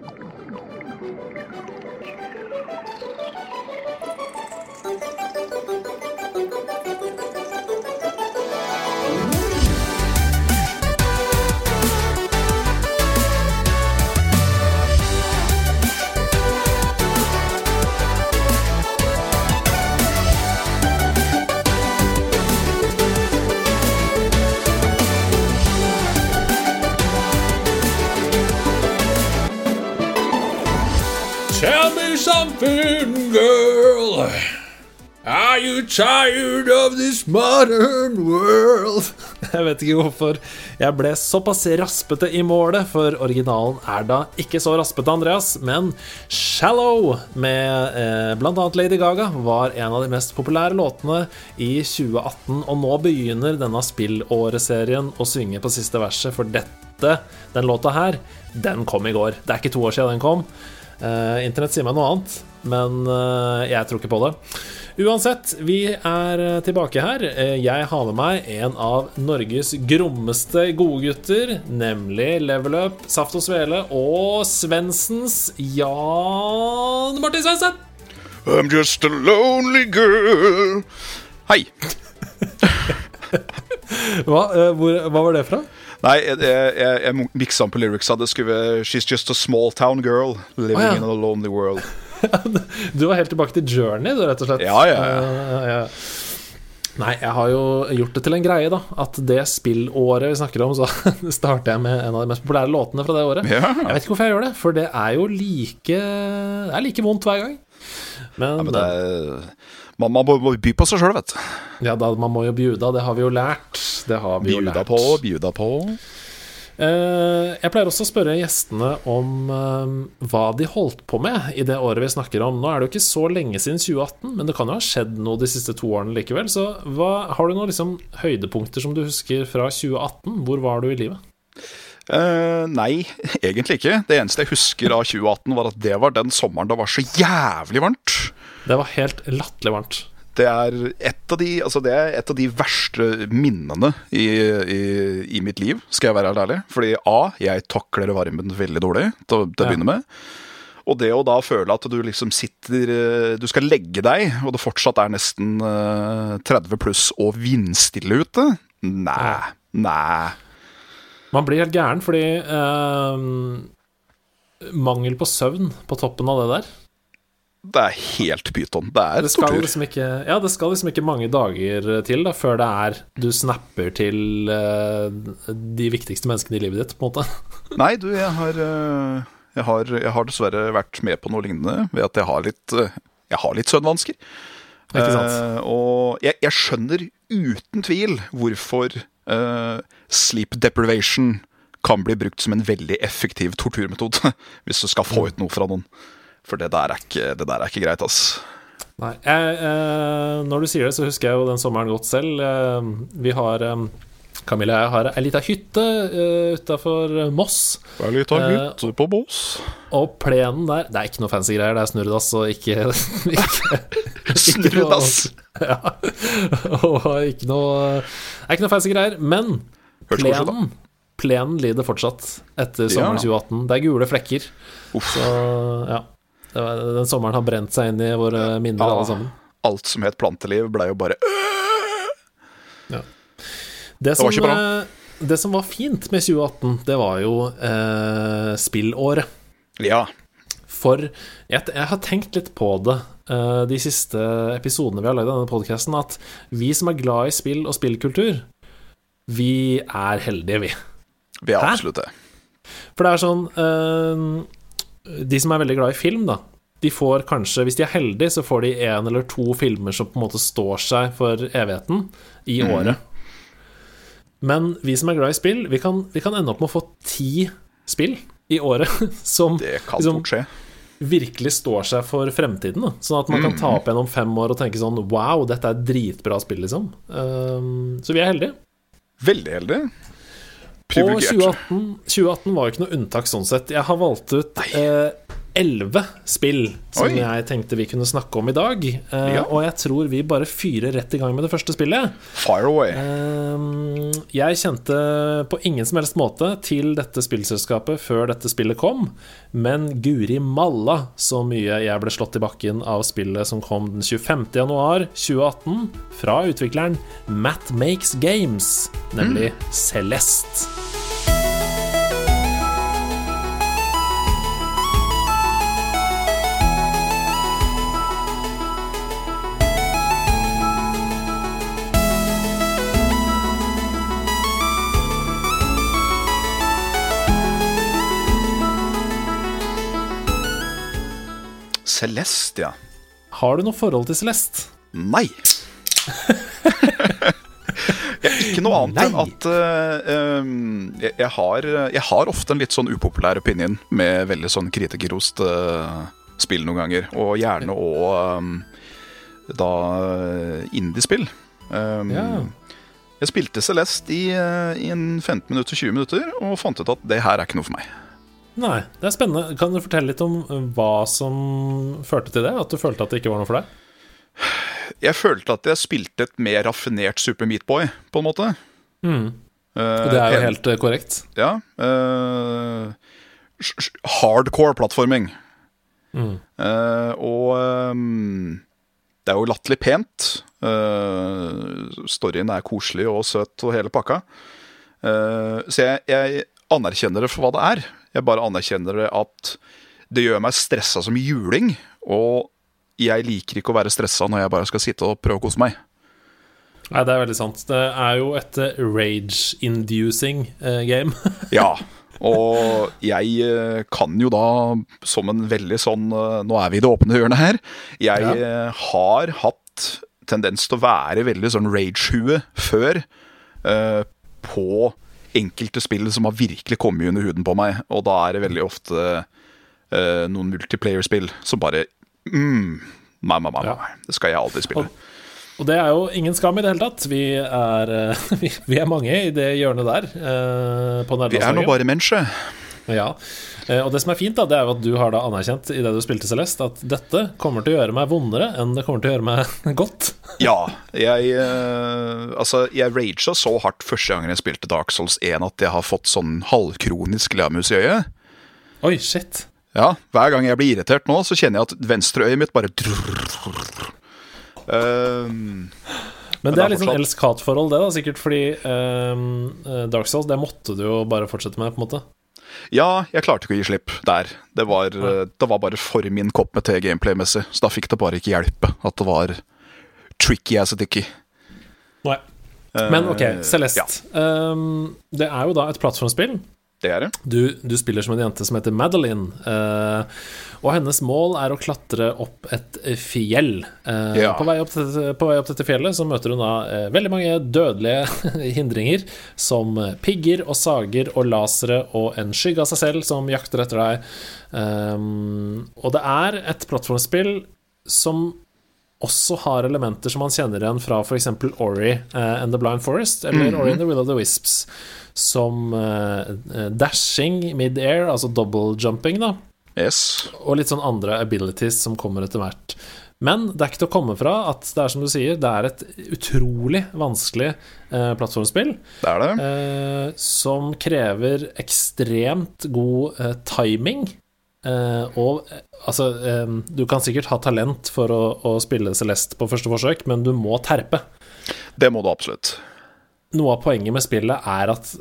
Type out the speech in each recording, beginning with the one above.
Thank you. Are tired of this modern world? Jeg vet ikke hvorfor jeg ble såpass raspete i målet, for originalen er da ikke så raspete, Andreas. Men 'Shallow' med eh, bl.a. Lady Gaga var en av de mest populære låtene i 2018. Og nå begynner denne spillåreserien å synge på siste verset, for dette, den låta her, den kom i går. Det er ikke to år siden den kom. Eh, Internett sier meg noe annet, men eh, jeg tror ikke på det. Uansett, vi er eh, tilbake her. Eh, Jeg har med meg en av Norges grommeste godgutter, nemlig Level Up, Saft og Svele og Svensens Jan Martin Svendsen. I'm just a lonely girl. Hei. Hva, hvor, hva var det fra? Nei, jeg, jeg, jeg miksa om på lyricsa. Det skulle være She's just a small town girl living oh, ja. in a lonely world. Du var helt tilbake til Journey, du, rett og slett. Ja, ja, ja. Eh, ja. Nei, jeg har jo gjort det til en greie, da. At det spillåret vi snakker om, så starter jeg med en av de mest populære låtene fra det året. Ja. Jeg vet ikke hvorfor jeg gjør det, for det er jo like Det er like vondt hver gang. Men, Ja, men det er, man, man må by på seg sjøl, vet du. ja, da, man må jo bjuda, det har vi jo lært. Det har vi jo Bjuda lært. på, bjuda på. Eh, jeg pleier også å spørre gjestene om eh, hva de holdt på med i det året vi snakker om. Nå er det jo ikke så lenge siden 2018, men det kan jo ha skjedd noe de siste to årene likevel. Så hva, har du noen liksom, høydepunkter som du husker fra 2018? Hvor var du i livet? Uh, nei, egentlig ikke. Det eneste jeg husker av 2018, var at det var den sommeren det var så jævlig varmt. Det var helt latterlig varmt. Det er et av de, altså det er et av de verste minnene i, i, i mitt liv, skal jeg være helt ærlig. Fordi A, jeg takler varmen veldig dårlig til å Ja. begynne med. Og det å da føle at du liksom sitter eh, Du skal legge deg, og det fortsatt er nesten eh, 30 pluss og vindstille ute. Nei. Nei. Man blir helt gæren fordi eh, Mangel på søvn på toppen av det der. Det er helt pyton. Det er Det tortur. liksom ikke, ja, det skal liksom ikke mange dager til da, før det er du snapper til uh, de viktigste menneskene i livet ditt, på en måte. Nei, du, jeg har, eh, jeg har Jeg har dessverre vært med på noe lignende ved at jeg har litt eh, Jeg har litt søvnvansker. Eh, og jeg, jeg skjønner uten tvil hvorfor uh, sleep deprivation kan bli brukt som en veldig effektiv torturmetode hvis du skal få ut noe fra noen. For det der er ikke, det der er ikke greit, ass. Nei, jeg, eh, når du sier det, så husker jeg jo den sommeren godt selv. Eh, vi har eh, Camilla og jeg har ei lita hytte uh, utafor Moss. Ei lita Eh, hytte på Moss. Og plenen der Det er ikke noe fancy greier, det er snurredass og ikke, ikke, ikke Snurredass. Ja. Og ikke noe Det er ikke noe fancy greier. Men plenen Plenen lider fortsatt etter sommeren 2018. Det er gule flekker. Uff. Så ja. Det var, den sommeren har brent seg inn i våre minner, Ja. alle sammen. Alt som het planteliv, blei jo bare Det som, var ikke bra. eh, det som var fint med 2018, det var jo eh, spillåret. Ja. For jeg, jeg har tenkt litt på det eh, de siste episodene vi har lagd av denne podkasten, at vi som er glad i spill og spillkultur, vi er heldige, vi. Vi er absolutt det. For det er sånn eh, De som er veldig glad i film, da, de får kanskje, hvis de er heldige, så får de én eller to filmer som på en måte står seg for evigheten i Mhm. året. Men vi som er glad i spill, vi kan, vi kan ende opp med å få ti spill i året som liksom virkelig står seg for fremtiden. Da. Sånn at man kan Mhm. ta opp igjen om fem år og tenke sånn Wow, dette er dritbra spill, liksom. Um, så vi er heldige. Veldig heldig. Og 2018, 2018 var jo ikke noe unntak sånn sett. Jeg har valgt ut eh, elleve spill som Oi. jeg tenkte vi kunne snakke om i dag. Eh, Ja. Og jeg tror vi bare fyrer rett i gang med det første spillet. Fire away. Ehm, Jeg kjente på ingen som helst måte til dette spillselskapet før dette spillet kom, men guri malla så mye jeg ble slått i bakken av spillet som kom den 25. januar 2018 fra utvikleren Matt Makes Games, nemlig Celeste. Celeste, ja. Har du noe forhold til Celeste? Nei. ja, ikke noe annet enn at uh, jeg, jeg, har, jeg har ofte en litt sånn upopulær opinion med veldig sånn kritikerrost uh, spill noen ganger. Og gjerne òg um, da indiespill. Um, Ja. Jeg spilte Celeste i, eh, i en 15 minutter, 20 minutter og fant ut at det her er ikke noe for meg. Nei, det er spennende. Kan du fortelle litt om hva som førte til det? At du følte at det ikke var noe for deg? Jeg følte at jeg spilte et mer raffinert Super Meat Boy, på en måte. Mm. Eh, det er jo helt eh, korrekt. Ja. eh, sj- hardcore plattforming. Mm. Uh, og um, det er jo latterlig pent. Uh, storyen er koselig og søt og hele pakka. Uh, så jeg, jeg anerkjenner det for hva det er. Jeg bare anerkjenner at det gjør meg stressa som juling. Og jeg liker ikke å være stressa når jeg bare skal sitte og prøve å kose meg. Nei, det er veldig sant. Det er jo et eh, rage-inducing eh, game. Ja, og jeg eh, kan jo da, som en veldig sånn Nå er vi i det åpne hjørnet her. Jeg Ja. har hatt tendens til å være veldig sånn rage-hue før. eh, på enkelte spill som har virkelig kommet under huden på meg. Og da er det veldig ofte uh, noen multiplayer-spill som bare mm, Nei, nei, nei, det skal jeg aldri spille. Og det er jo ingen skam i det hele tatt. Vi er, eh, vi, vi er mange i det hjørnet der. Uh, på Vi er nå bare mennesker. Ja. Eh, Og det som er fint, da, det er jo at du har da anerkjent i det du spilte Celeste, at dette kommer til å gjøre meg vondere enn det kommer til å gjøre meg godt. Ja, jeg eh, Altså, jeg raga så hardt første gangen jeg spilte Dark Souls 1 at jeg har fått sånn halvkronisk leamus i øyet. Oi, shit. Ja, hver gang jeg blir irritert nå, så kjenner jeg at venstreøyet mitt bare um, Men det er litt sånn elsk-hat-forhold, det, da, sikkert fordi um, Dark Souls, det måtte du jo bare fortsette med, på en måte. Ja, jeg klarte ikke å gi slipp der. Det var, eh, det var bare for min kopp med te gameplay-messig, så da fikk det bare ikke hjelpe at det var tricky as a dicky. Nei. Men ok, Eh, Celeste. Ja, Um, det er jo da et plattformspill. Det er det. Du, du spiller som en jente som heter Madeline, eh, og hennes mål er å klatre opp et fjell. Eh, Ja. på, vei opp til, på vei opp til dette fjellet så møter hun da eh, veldig mange dødelige hindringer, som pigger og sager og lasere og en skygge av seg selv som jakter etter deg. Um, og det er et plattformspill som også har elementer som man kjenner igjen fra f.eks. Ori uh, and the Blind Forest, eller Ori and the Will of the Wisps, som eh, dashing mid-air, altså double jumping, da, Yes. og litt sånn andre abilities som kommer etter hvert. Men det er ikke til å komme fra at det er som du sier, det er et utrolig vanskelig eh, plattformspill. Det er det. Eh, som krever ekstremt god eh, timing. Eh, og eh, altså eh, Du kan sikkert ha talent for å, å spille Celeste på første forsøk, men du må terpe. Det må du absolutt. Noe av poenget med spillet er at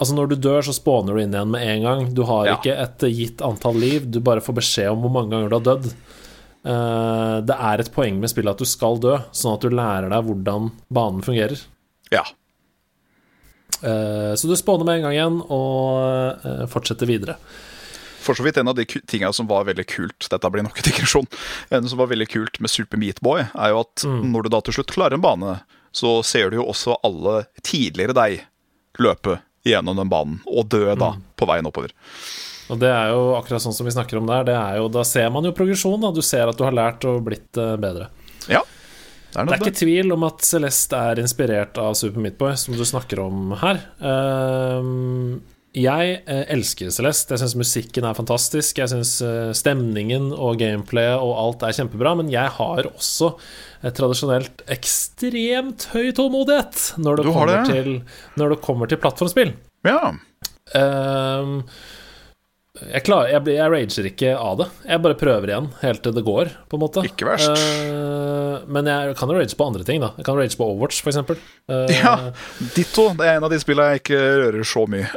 Altså når du dør, så spåner du inn igjen med en gang. Du har Ja. ikke et gitt antall liv, du bare får beskjed om hvor mange ganger du har dødd. Uh, det er et poeng med spillet at du skal dø, sånn at du lærer deg hvordan banen fungerer. Ja. Uh, så du spåner med en gang igjen, og fortsetter videre. For så vidt en av de tinga som var veldig kult Dette blir nok en digresjon. En som var veldig kult med Super Meat Boy, er jo at når du da til slutt klarer en bane, så ser du jo også alle tidligere deg løpe gjennom den banen, og dø da på veien oppover. Og det er jo akkurat sånn som vi snakker om der. Det er jo, da ser man jo progresjon. Da. Du ser at du har lært og blitt eh, bedre. Ja. Det er Det er ikke tvil om at Celeste er inspirert av Super Meat Boy, som du snakker om her. Ehm, jeg eh, elsker Celeste. Jeg syns musikken er fantastisk. Jeg syns eh, stemningen og gameplayet og alt er kjempebra. Men jeg har også et tradisjonelt ekstremt høy tålmodighet når det, Du kommer, det? Til, når det kommer til plattformspill. Ja. Ehm, jeg, klarer, jeg, blir- jeg rager ikke av det. Jeg bare prøver igjen helt til det går, på en måte. Ikke verst. Eh, men jeg kan jo rage på andre ting, da. Jeg kan rage på Overwatch, eksempel. Eh, ja. Ditto. Det er en av de spillene jeg ikke rører så mye.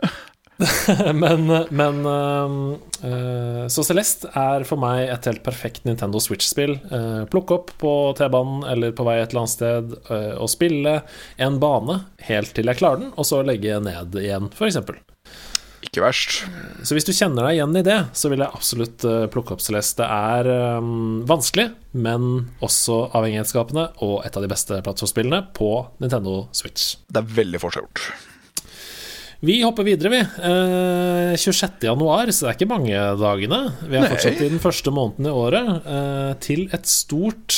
men men uh, eh, Så Celeste er for meg et helt perfekt Nintendo Switch-spill. Uh, plukke opp på T-banen eller på vei et eller annet sted uh, og spille en bane helt til jeg klarer den, og så legge ned igjen, f.eks. Ikke verst. Så hvis du kjenner deg igjen i det, så vil jeg absolutt eh, plukke opp Celeste. Det er um, vanskelig, men også avhengighetsskapende, og et av de beste plattformspillene på Nintendo Switch. Det er veldig forseggjort. Vi hopper videre, vi. Eh, 26. januar, så det er ikke mange dagene. Vi er Nei. fortsatt i den første måneden i året. Eh, til et stort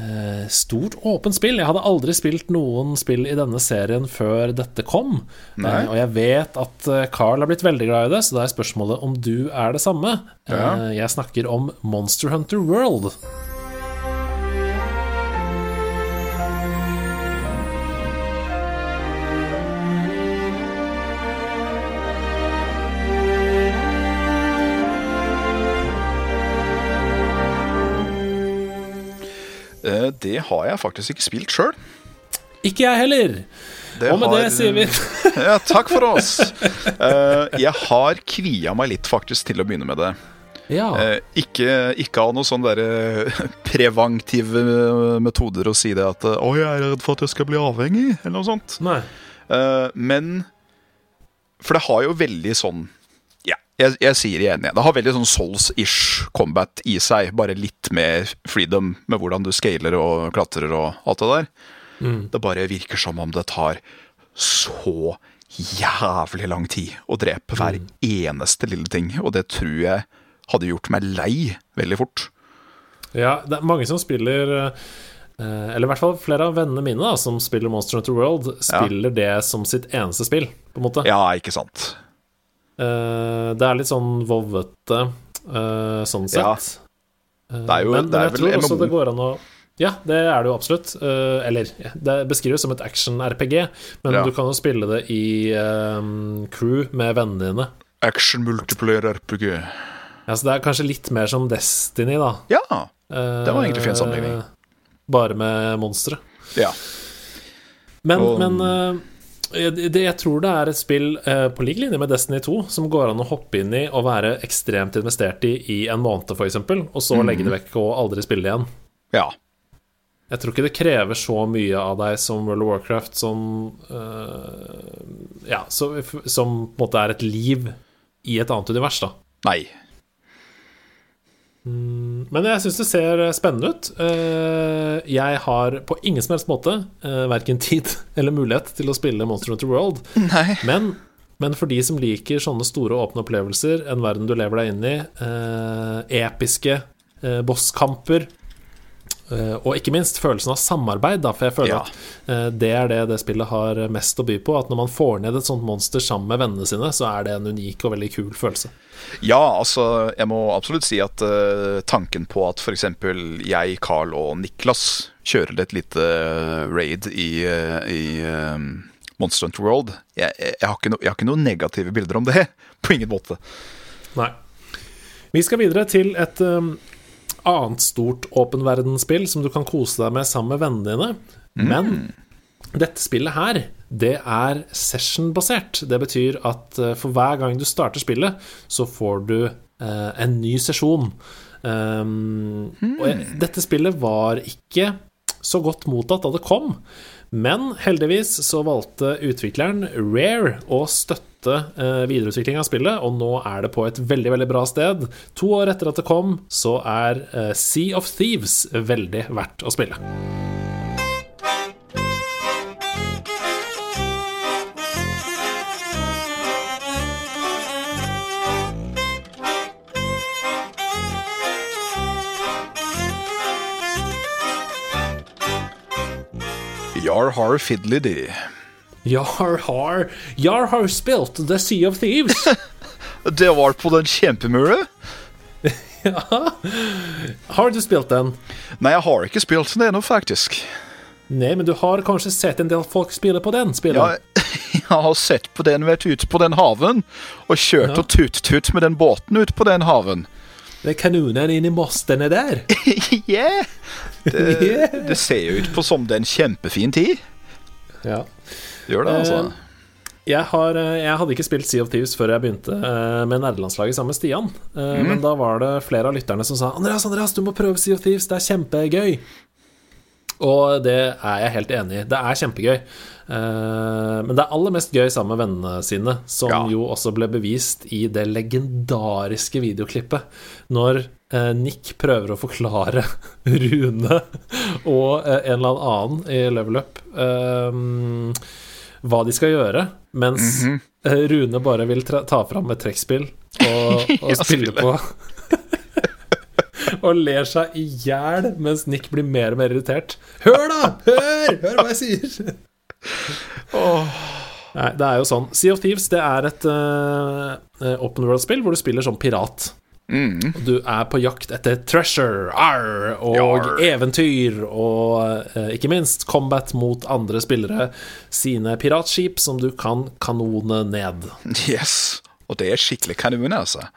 eh, Stort åpent spill. Jeg hadde aldri spilt noen spill i denne serien før dette kom. Eh, og jeg vet at eh, Carl har blitt veldig glad i det, så da er spørsmålet om du er det samme. Ja. Eh, jeg snakker om Monster Hunter World. Det har jeg faktisk ikke spilt sjøl. Ikke jeg heller. Og med det sier vi Ja, takk for oss. Eh, jeg har kvia meg litt faktisk til å begynne med det. Ja. Eh, ikke, ikke av noen sånne der, eh, preventive metoder å si det at eh, 'Å, jeg er redd for at jeg skal bli avhengig', eller noe sånt. Nei. Eh, men For det har jo veldig sånn jeg, jeg sier igjen igjen. Det har veldig sånn Souls-ish combat i seg. Bare litt mer freedom med hvordan du scaler og klatrer og alt det der. Det bare virker som om det tar så jævlig lang tid å drepe hver eneste lille ting. Og det tror jeg hadde gjort meg lei veldig fort. Ja, det er mange som spiller eh, Eller i hvert fall flere av vennene mine da som spiller Monster Hunter World, spiller det som sitt eneste spill, på en måte. Ja, ikke sant? Eh, det er litt sånn vovvete eh, sånn Ja. sett. Det er jo men, det men er jeg tror også MMO. det går an å Ja, det er det jo absolutt. Eh, eller, ja, det beskrives som et action-RPG, men Ja. du kan jo spille det i eh, crew med vennene dine. Action multiplier RPG. Ja, så det er kanskje litt mer som Destiny, da. Ja, det var egentlig fin Eh, sammenligning. Bare med monstre. ja. Men, Og- men eh, jeg- det, jeg tror det er et spill eh, på lik linje med Destiny 2 som går an å hoppe inn i og være ekstremt investert i i en måned, f.eks., og så legge det vekk og aldri spille igjen. ja. Jeg tror ikke det krever så mye av deg som World of Warcraft, som eh, Ja, så, som på en måte er et liv i et annet univers, da. Nei. Men jeg syns det ser spennende ut. Eh, Jeg har på ingen som helst måte uh, verken tid eller mulighet til å spille Monster Hunter World. Nei. Men, men for de som liker sånne store åpne opplevelser, en verden du lever deg inn i, eh, episke eh, bosskamper eh, og ikke minst følelsen av samarbeid, da, for jeg føler Ja. at eh, det er det det spillet har mest å by på. At når man får ned et sånt monster sammen med vennene sine, så er det en unik og veldig kul følelse. Ja, altså, jeg må absolutt si at uh, tanken på at f.eks. jeg, Carl og Niklas kjører et lite raid i, uh, i uh, Monster Hunter World jeg, jeg, har ikke no, jeg har ikke noen negative bilder om det. På ingen måte. Nei. Vi skal videre til et um, annet stort åpenverdensspill som du kan kose deg med sammen med vennene dine. Men dette spillet her, det er session-basert. Det betyr at uh, for hver gang du starter spillet, så får du eh, en ny sesjon. Um, Og jeg, dette spillet var ikke så godt mottatt da det kom. Men heldigvis så valgte utvikleren Rare å støtte eh, videreutvikling av spillet, og nå er det på et veldig veldig bra sted. To år etter at det kom, så er eh, Sea of Thieves veldig verdt å spille. Yar har fiddly-dee. Jar har Jar har spilt The Sea of Thieves. Det var på den kjempemure. har du spilt den? Nei, jeg har ikke spilt den ennå, faktisk. Nei, men du har kanskje sett en del folk spille på den? Spille. Ja, jeg har sett på den, vært ut på den haven, og kjørt Ja. og tutt-tutt med den båten ut på den haven. Det er kanonen inni mostene der. yeah. det, det ser jo ut på som det er en kjempefin tid. Ja. Gjør det, altså. Eh, Jeg, har, eh, jeg hadde ikke spilt Sea of Thieves før jeg begynte eh, med nerdelandslaget sammen med Stian. Mm. Men da var det flere av lytterne som sa Andreas, Andreas, du må prøve Sea of Thieves, det er kjempegøy. Og det er jeg helt enig i. Det er kjempegøy. Eh, Men det er aller mest gøy sammen med vennene sine, som Ja. jo også ble bevist i det legendariske videoklippet når eh, Nick prøver å forklare Rune og eh, en eller annen i Level Up hva de skal gjøre, mens eh, Rune bare vil ta fram et trekkspill og, og spille. på. og ler seg i hjel mens Nick blir mer og mer irritert. Hør, da! Hør! Hør hva jeg sier! Nei, det er jo sånn. Sea of Thieves det er et eh, eh, open world-spill hvor du spiller som pirat. Mm. Du er på jakt etter treasure, arr, og Jarr. eventyr, og eh, ikke minst combat mot andre spillere sine piratskip som du kan kanone ned. Yes. Og det er skikkelig kanone, altså.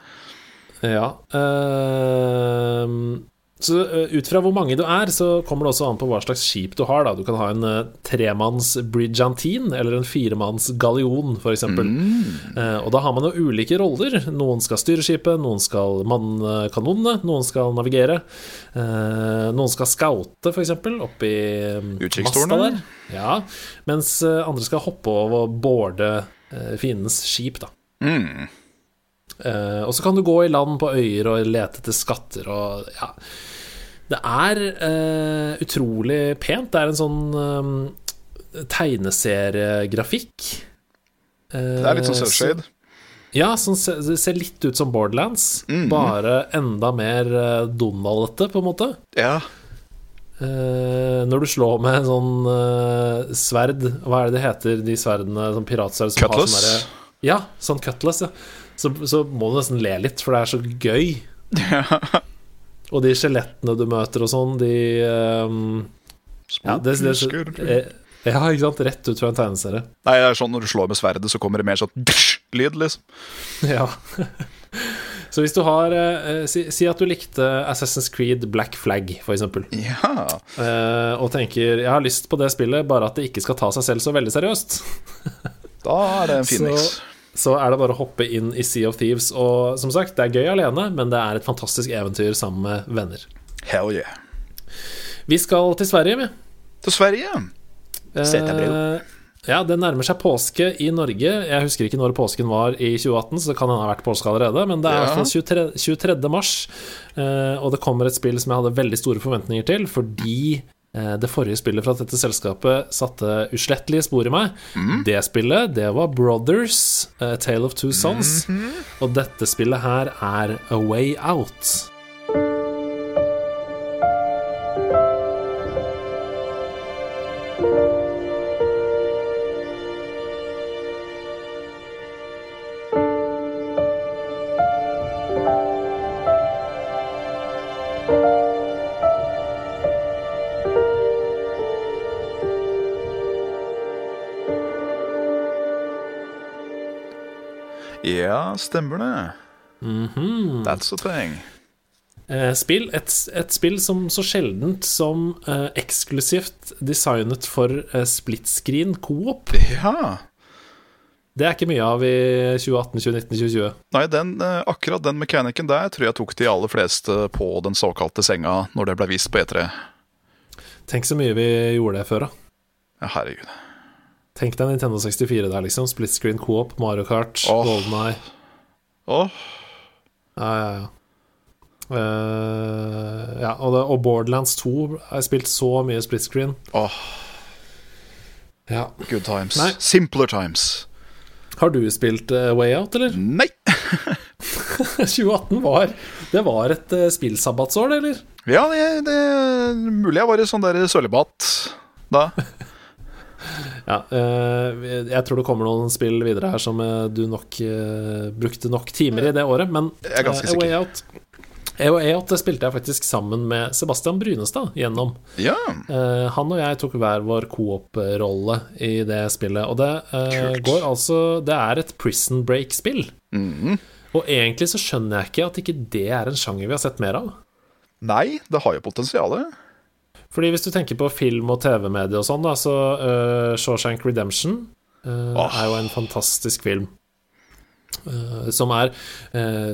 Ja. ehm, så eh, ut fra hvor mange du er, så kommer det også an på hva slags skip du har. Da. Du kan ha en uh, tremanns bridgantine eller en firemanns gallion, f.eks. Uh, og da har man jo ulike roller. Noen skal styre skipet, noen skal manne kanonene, noen skal navigere. Uh, noen skal scoute, f.eks., oppi Utkikktårnet? masta der. Ja, mens andre skal hoppe over og boarde fiendens skip, da. Mm. Eh, og så kan du gå i land på øyer og lete etter skatter og ja. Det er uh, utrolig pent. Det er en sånn eh, tegneseriegrafikk. Uh, Det er litt sånn selvshade. Ja, sånn, det ser litt ut som Borderlands, Mhm. bare enda mer Donald-ete, på en måte. Ja. Uh, når du slår med en sånn uh, sverd Hva er det det heter, de sverdene, sånn piratsverd som har Cutlass? sånn derre- Ja, sånn cutlass, ja. Så, så må du nesten le litt, for det er så gøy. Og de skjelettene du møter og sånn, de um, Ja, det, det, det, eh, ja, ikke sant? Rett ut fra en tegneserie. Nei, det er sånn når du slår med sverdet, så kommer det mer sånn dysj-lyd, liksom. Ja. Så hvis du har eh, si, si at du likte Assassin's Creed Black Flag, for eksempel, Ja. eh, og tenker 'jeg har lyst på det spillet, bare at det ikke skal ta seg selv så veldig seriøst', Da er det en fin Så-. Så er det bare å hoppe inn i Sea of Thieves. Og som sagt, det er gøy alene, men det er et fantastisk eventyr sammen med venner. Hell yeah. Vi skal til Sverige, vi. Til Sverige. Setabro. Eh, ja, det nærmer seg påske i Norge. Jeg husker ikke når påsken var i 2018, så det kan hende har vært påske allerede, men det er i Ja. hvert fall 23, 23. mars, eh, og det kommer et spill som jeg hadde veldig store forventninger til, fordi det forrige spillet fra dette selskapet satte uslettelige spor i meg. Det spillet, det var Brothers, A Tale of Two Sons, og dette spillet her er A Way Out. Ja, stemmer det. Mhm. That's a thing. Eh, spill, et, et spill som så sjeldent som eh, eksklusivt designet for eh, split screen co-op. Ja. Det er ikke mye av i 2018, 2019, 2020. Nei, den, eh, akkurat den mekanikken der tror jeg tok de aller fleste på den såkalte senga når det ble vist på E3. Tenk så mye vi gjorde det før, da. Ja, herregud. Tenk deg Nintendo 64 der, liksom. Split screen co-op, Mario Kart, oh. Golden Åh, Ja, ja, ja. Uh, ja, og, det, og Borderlands 2 har spilt så mye split screen. åh, Ja. good times. Nei. Simpler times. Har du spilt uh, Way Out, eller? Nei! 2018 var Det var et uh, spillsabbatsår, det, eller? Ja, det, det mulig jeg var i sånn der sølibat da. Ja, eh, jeg tror det kommer noen spill videre her som eh, du nok eh, brukte nok timer i det året, men Jeg er ganske sikker. Out Way Out spilte jeg faktisk sammen med Sebastian Brynestad gjennom. Ja, Uh, han og jeg tok hver vår coop-rolle i det spillet, og det uh, går altså Det er et prison break-spill. Mm. Og egentlig så skjønner jeg ikke at ikke det er en sjanger vi har sett mer av. Nei, det har jo potensialet. Fordi hvis du tenker på film og TV-medie og sånn, da, så uh, Shawshank Redemption uh, oh. er jo en fantastisk film. Uh, som er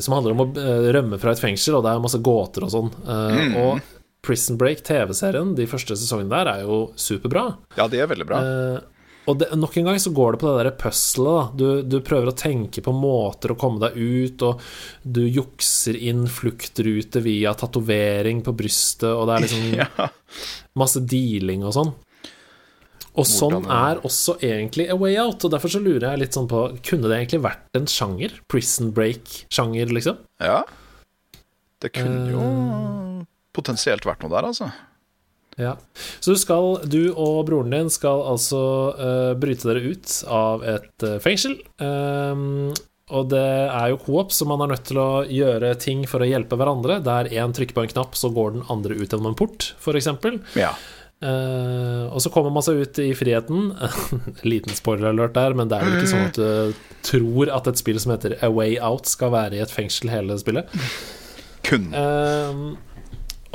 Som handler om å rømme fra et fengsel, og det er masse gåter og sånn. Mm. Og Prison Break, TV-serien, de første sesongene der, er jo superbra. Ja, det er veldig bra. Eh, og det, nok en gang så går det på det derre puzzlet. Du, du prøver å tenke på måter å komme deg ut, og du jukser inn fluktrute via tatovering på brystet, og det er liksom Ja. masse dealing og sånn. Og sånn er også egentlig A Way Out, og derfor så lurer jeg litt sånn på Kunne det egentlig vært en sjanger? Prison break-sjanger, liksom? ja. Det kunne jo Eh. potensielt vært noe der, altså. Ja. Så du skal, du og broren din skal altså uh, bryte dere ut av et uh, fengsel. Um, og det er jo coop, så man er nødt til å gjøre ting for å hjelpe hverandre. Der én trykker på en knapp, så går den andre ut gjennom en port, f.eks. Ja. Uh, og så kommer man seg ut i friheten. Liten spoiler-alert der, men det er jo ikke sånn at du tror at et spill som heter A Way Out, skal være i et fengsel hele spillet. Kun. Uh,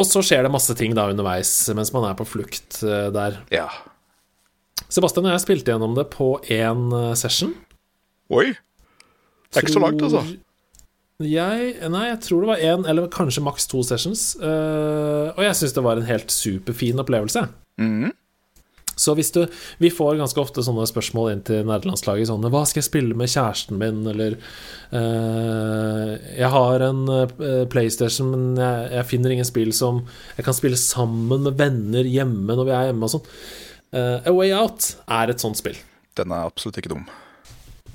og så skjer det masse ting da underveis mens man er på flukt uh, der. Ja. Sebastian og jeg spilte gjennom det på én uh, session. Oi. Det er ikke så langt, altså. Jeg, nei, jeg tror det var én, eller kanskje maks to sessions. Uh, og jeg syns det var en helt superfin opplevelse. Mhm. Så hvis du Vi får ganske ofte sånne spørsmål inn til nederlandslaget sånn Hva skal jeg spille med kjæresten min, eller eh, Jeg har en eh, PlayStation, men jeg, jeg finner ingen spill som jeg kan spille sammen med venner hjemme når vi er hjemme og sånn. Eh, A Way Out er et sånt spill. Den er absolutt ikke dum.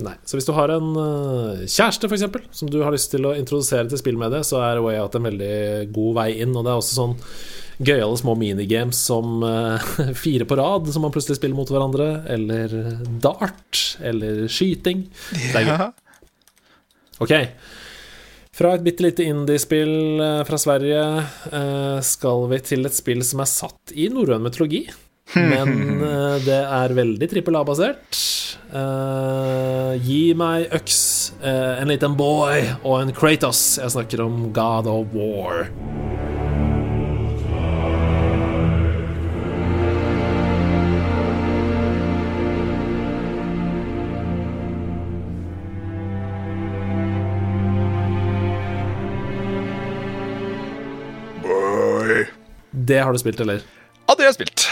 Nei. Så hvis du har en eh, kjæreste, eksempel, som du har lyst til å introdusere til spill med det, så er A Way Out en veldig god vei inn. Og det er også sånn gøyale små minigames som eh, fire på rad, som man plutselig spiller mot hverandre, eller dart, eller skyting. Det er gøy. Ok. Fra et bitte lite indiespill eh, fra Sverige eh, skal vi til et spill som er satt i norrøn mytologi. Men eh, det er veldig trippel A-basert. Uh, gi meg øks, uh, en liten boy og en Kratos. Jeg snakker om God of War. Det har du spilt, eller? Ja, det har jeg spilt.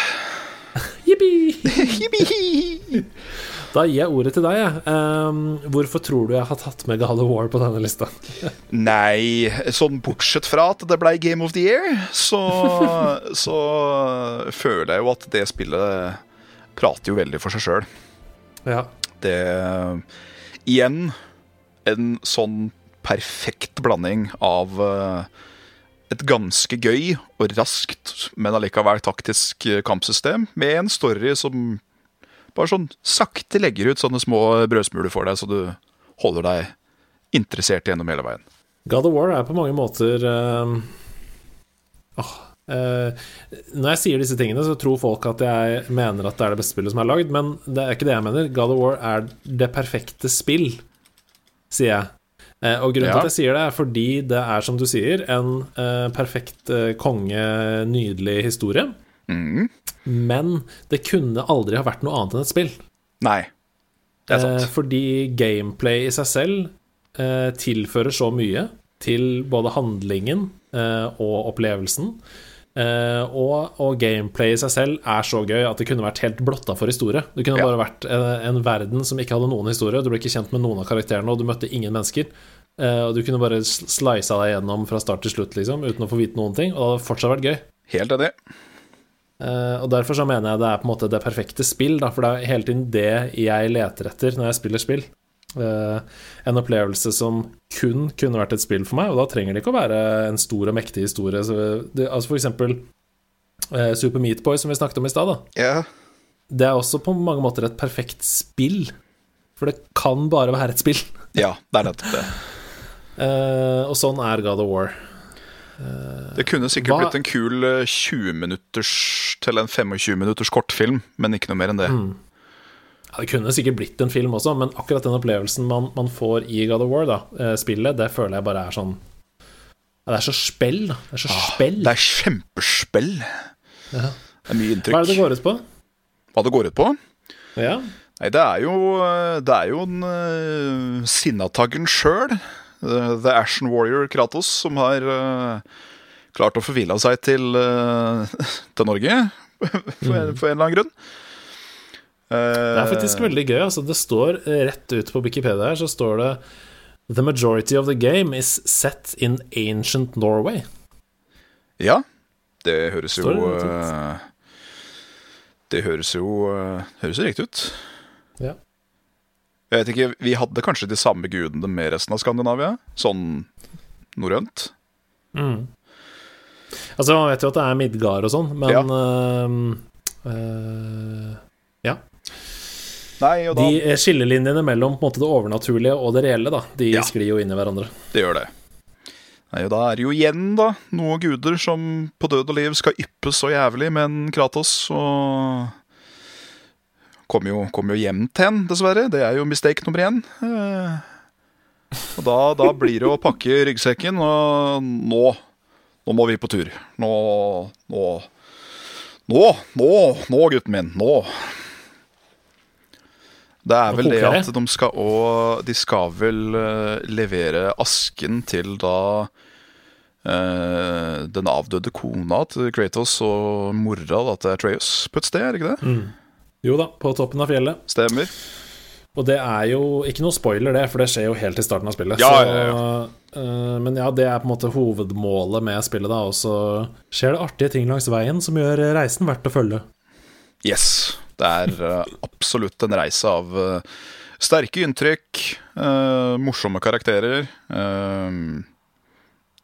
Jippi! Da gir jeg ordet til deg, Ja. Um, hvorfor tror du jeg har tatt med God of War på denne lista? Nei, sånn bortsett fra at det ble Game of the Year, så, så føler jeg jo at det spillet prater jo veldig for seg sjøl. Ja. Det Igjen en sånn perfekt blanding av eh, et ganske gøy og raskt, men allikevel taktisk eh, kampsystem, med en story som bare sånn sakte legger ut sånne små brødsmuler for deg, så du holder deg interessert gjennom hele veien. God of War er på mange måter uh... oh. Uh, Når jeg sier disse tingene, så tror folk at jeg mener at det er det beste spillet som er lagd, men det er ikke det jeg mener. God of War er det perfekte spill, sier jeg. Eh, og grunnen Ja. til at jeg sier det, er fordi det er, som du sier, en eh, perfekt eh, konge, nydelig historie. Mm. Men det kunne aldri ha vært noe annet enn et spill. Nei, det er sant. fordi gameplay i seg selv tilfører så mye til både handlingen og opplevelsen. Eh, og, og gameplay i seg selv er så gøy at det kunne vært helt blotta for historie. Det kunne Ja. bare vært en, en verden som ikke hadde noen historie. Du ble ikke kjent med noen av karakterene, og du møtte ingen mennesker. Uh, og du kunne bare sl- slisa deg gjennom fra start til slutt, liksom, uten å få vite noen ting. Og det hadde fortsatt vært gøy. Helt enig. Uh, og derfor så mener jeg det er på en måte det perfekte spill, da, for det er hele tiden det jeg leter etter når jeg spiller spill. Eh, en opplevelse som kun kunne vært et spill for meg, og da trenger det ikke å være en stor og mektig historie. Så det, altså for eksempel eh, Super Meat Boy, som vi snakket om i stad. yeah. Det er også på mange måter et perfekt spill. For det kan bare være et spill. Ja, det er nettopp det. Eh, og sånn er God of War. Det kunne sikkert Hva- blitt en kul eh, 20 minutters til en 25 minutters kortfilm, men ikke noe mer enn det. Ja, det kunne sikkert blitt en film også, men akkurat den opplevelsen man, man får i God of War, da, eh, spillet, det føler jeg bare er sånn ja, Det er så spell, da. Det er så spell. Det er kjempespill. Ja. Det er mye inntrykk. Hva er det det går ut på? Hva det går ut på? Ja. Nei, det er jo, det er jo en uh, sinnataggen sjøl, The Ashen Warrior Kratos, som har uh, klart å forville seg til, uh, til Norge, for, for en eller annen grunn. Det er faktisk veldig gøy. Altså, det står eh, rett ut på Wikipedia her, så står det The majority of the game is set in ancient Norway. Ja, det høres jo det eh, Det høres jo eh, Høres jo riktig ut. Ja. Jeg vet ikke, Vi hadde kanskje de samme gudene med resten av Skandinavia? Sånn norrønt? Altså, man vet jo at det er Midgard og sånn, men ja. Uh, uh, Ja. Nei, da De eh, skillelinjene mellom måte, det overnaturlige og det reelle, da, de Ja. sklir jo inn i hverandre. Det gjør det. Nei, og Da er det jo igjen da noen guder som på død og liv skal yppe så jævlig, men Kratos og Kommer jo, kom jo hjem til henne dessverre. Det er jo mistake nummer én. Eh, Og da, da blir det å pakke ryggsekken, og nå Nå må vi på tur. Nå Nå Nå, nå, nå gutten min. Nå. Det er vel det at de skal og De skal vel eh, levere asken til da eh, den avdøde kona til Kratos og mora da, til Atreus på et sted, er ikke det? Jo da, på toppen av fjellet. Stemmer. Og det er jo ikke noe spoiler, det, for det skjer jo helt i starten av spillet. Ja, så, ja, eh, men ja, det er på en måte hovedmålet med spillet, da. Og så skjer det artige ting langs veien som gjør reisen verdt å følge. Yes. Det er eh, absolutt en reise av eh, sterke inntrykk, eh, morsomme karakterer.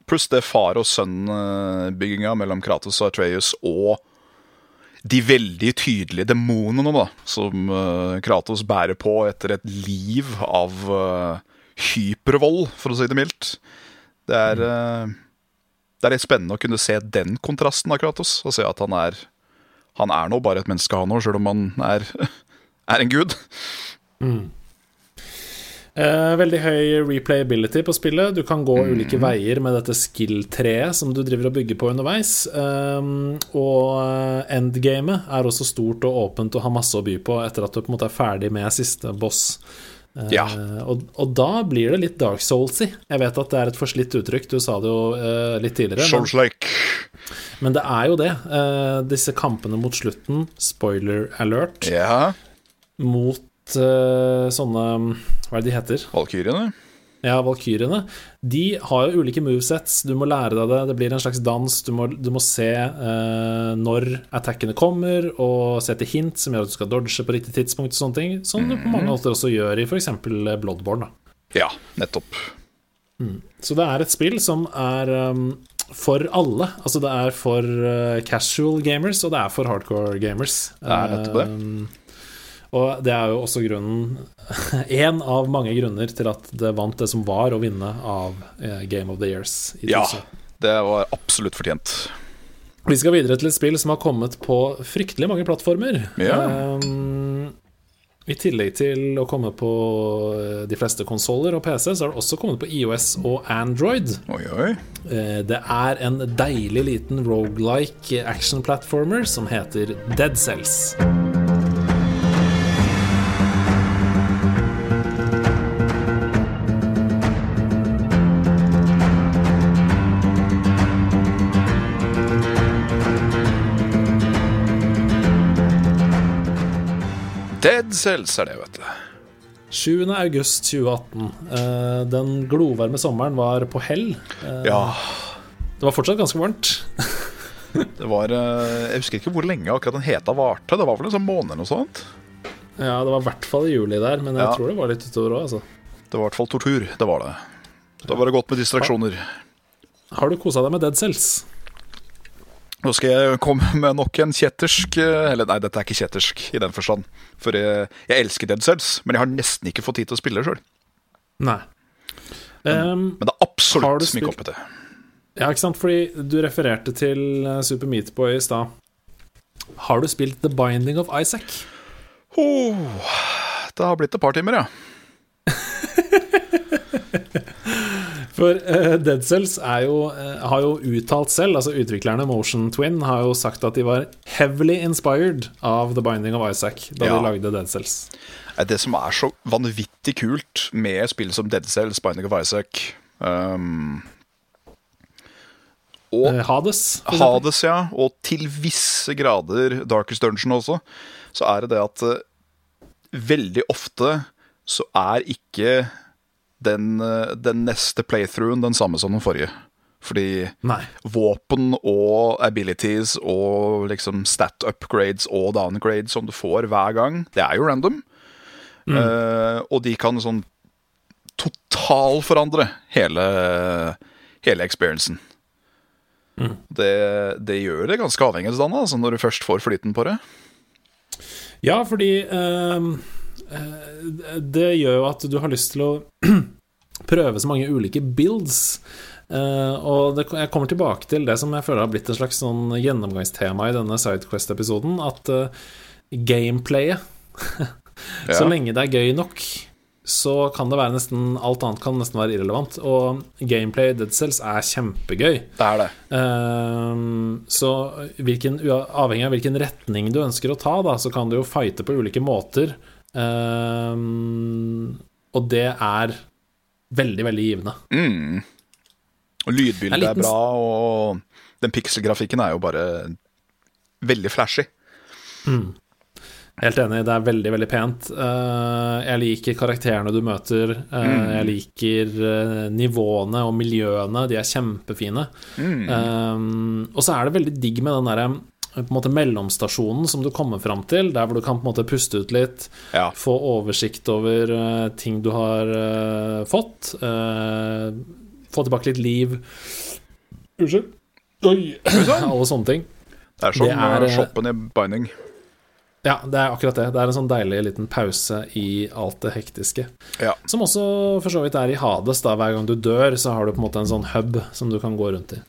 pluss det far og sønn-bygginga mellom Kratos og Atreus og de veldig tydelige demonene da, som Kratos bærer på etter et liv av hypervold, for å si det mildt. Det er, det er litt spennende å kunne se den kontrasten av Kratos, og se at han er han er nå bare et menneske, han òg, sjøl om han er, er en gud. Eh, veldig høy replayability på spillet. Du kan gå ulike veier med dette skill-treet som du driver og bygger på underveis. Um, og eh, endgamet er også stort og åpent og har masse å by på etter at du på en måte er ferdig med siste boss. Eh, Ja. og, og da blir det litt Dark Souls-y. Jeg vet at det er et forslitt uttrykk, du sa det jo uh, litt tidligere. Men, Souls-like. men det er jo det. Uh, disse kampene mot slutten, spoiler alert, Ja. mot sånne Hva er det de heter? Valkyriene. Ja, valkyrjene. De har jo ulike movesets. Du må lære deg det. Det blir en slags dans. Du må, du må se eh, når attackene kommer, og se etter hint som gjør at du skal dodge på riktig tidspunkt. og sånne ting Som du på mange måter også gjør i f.eks. Bloodborne. Da. Ja, nettopp. Så det er et spill som er um, for alle. Altså det er for uh, casual gamers, og det er for hardcore gamers. Det er nettopp det. Um, og det er jo også grunnen Én av mange grunner til at det vant det som var å vinne av eh, Game of the Years. I Ja, det var absolutt fortjent. Vi skal videre til et spill som har kommet på fryktelig mange plattformer. Ja. Um, I tillegg til å komme på eh, de fleste konsoller og PC, så har det også kommet på IOS og Android. Oi, oi. Det er en deilig liten rogelike action platformer som heter Dead Cells. Dead Cells er det, vet du. 7. august 2018. Eh, Den glovarme sommeren var på hell. Eh, Ja, Det var fortsatt ganske varmt. det var eh, Jeg husker ikke hvor lenge akkurat den heta varte. Det var vel en sånn måned eller noe sånt. Ja, det var i hvert fall i juli der, men jeg Ja. tror det var litt utover òg, altså. Det var i hvert fall tortur. Det var det. Da var det godt med distraksjoner. Har du kosa deg med Dead Cells? Nå skal jeg komme med nok en kjettersk eh, Eller nei, dette er ikke kjettersk i den forstand. For jeg, jeg elsker Dead Cells, men jeg har nesten ikke fått tid til å spille sjøl. Nei. Um, Men det er absolutt mye kompetent. ja, ikke sant? Fordi du refererte til eh, Super Meatboy i stad. Har du spilt The Binding of Isaac? Oh, det har blitt et par timer, ja. For uh, Dead Cells jo, uh, har jo uttalt selv, altså utviklerne Motion Twin har jo sagt at de var heavily inspired av The Binding of Isaac da Ja. de lagde Dead Cells. Eh, Det som er så vanvittig kult med spill som Dead Cells, Binding of Isaac um, Og Hades. Hades, ja, og til visse grader Darkest Dungeon også, så er det det at veldig ofte så er ikke den, eh, den neste playthroughen den samme som den forrige. Fordi Nei. våpen og abilities og liksom stat upgrades og downgrades som du får hver gang, det er jo random. Eh, og de kan sånn totalforandre hele, hele experiencen. Det, det gjør det ganske avhengighetsdannende altså, når du først får flyten på det. Ja, fordi uh det gjør jo at du har lyst til å prøve så mange ulike builds. Eh, og det, jeg kommer tilbake til det som jeg føler har blitt en slags sånn gjennomgangstema i denne Sidequest-episoden, at uh, gameplayet Så lenge det er gøy nok, så kan det være nesten Alt annet kan nesten være irrelevant. Og gameplay i Dead Cells er kjempegøy. Det er det. Ehm, så hvilken, avhengig av hvilken retning du ønsker å ta, da, så kan du jo fighte på ulike måter. Ehm, og det er veldig, veldig givende. Mm. Og lydbildet er liten er, bra, og den pikselgrafikken er jo bare veldig flashy. Helt enig, det er veldig, veldig pent. Eh, jeg liker karakterene du møter. Eh, Jeg liker eh, nivåene og miljøene, de er kjempefine. Eh, og så er det veldig digg med den derre på en måte mellomstasjonen som du kommer fram til, der hvor du kan på en måte puste ut litt, Ja. få oversikt over uh, ting du har uh, fått, uh, få tilbake litt liv Unnskyld. Oi! Alle sånne ting. Det er som Det er, shoppen i Binding. Ja, det er akkurat det. Det er en sånn deilig liten pause i alt det hektiske. Ja. Som også for så vidt er i Hades. da Hver gang du dør, så har du på en måte en sånn hub som du kan gå rundt i.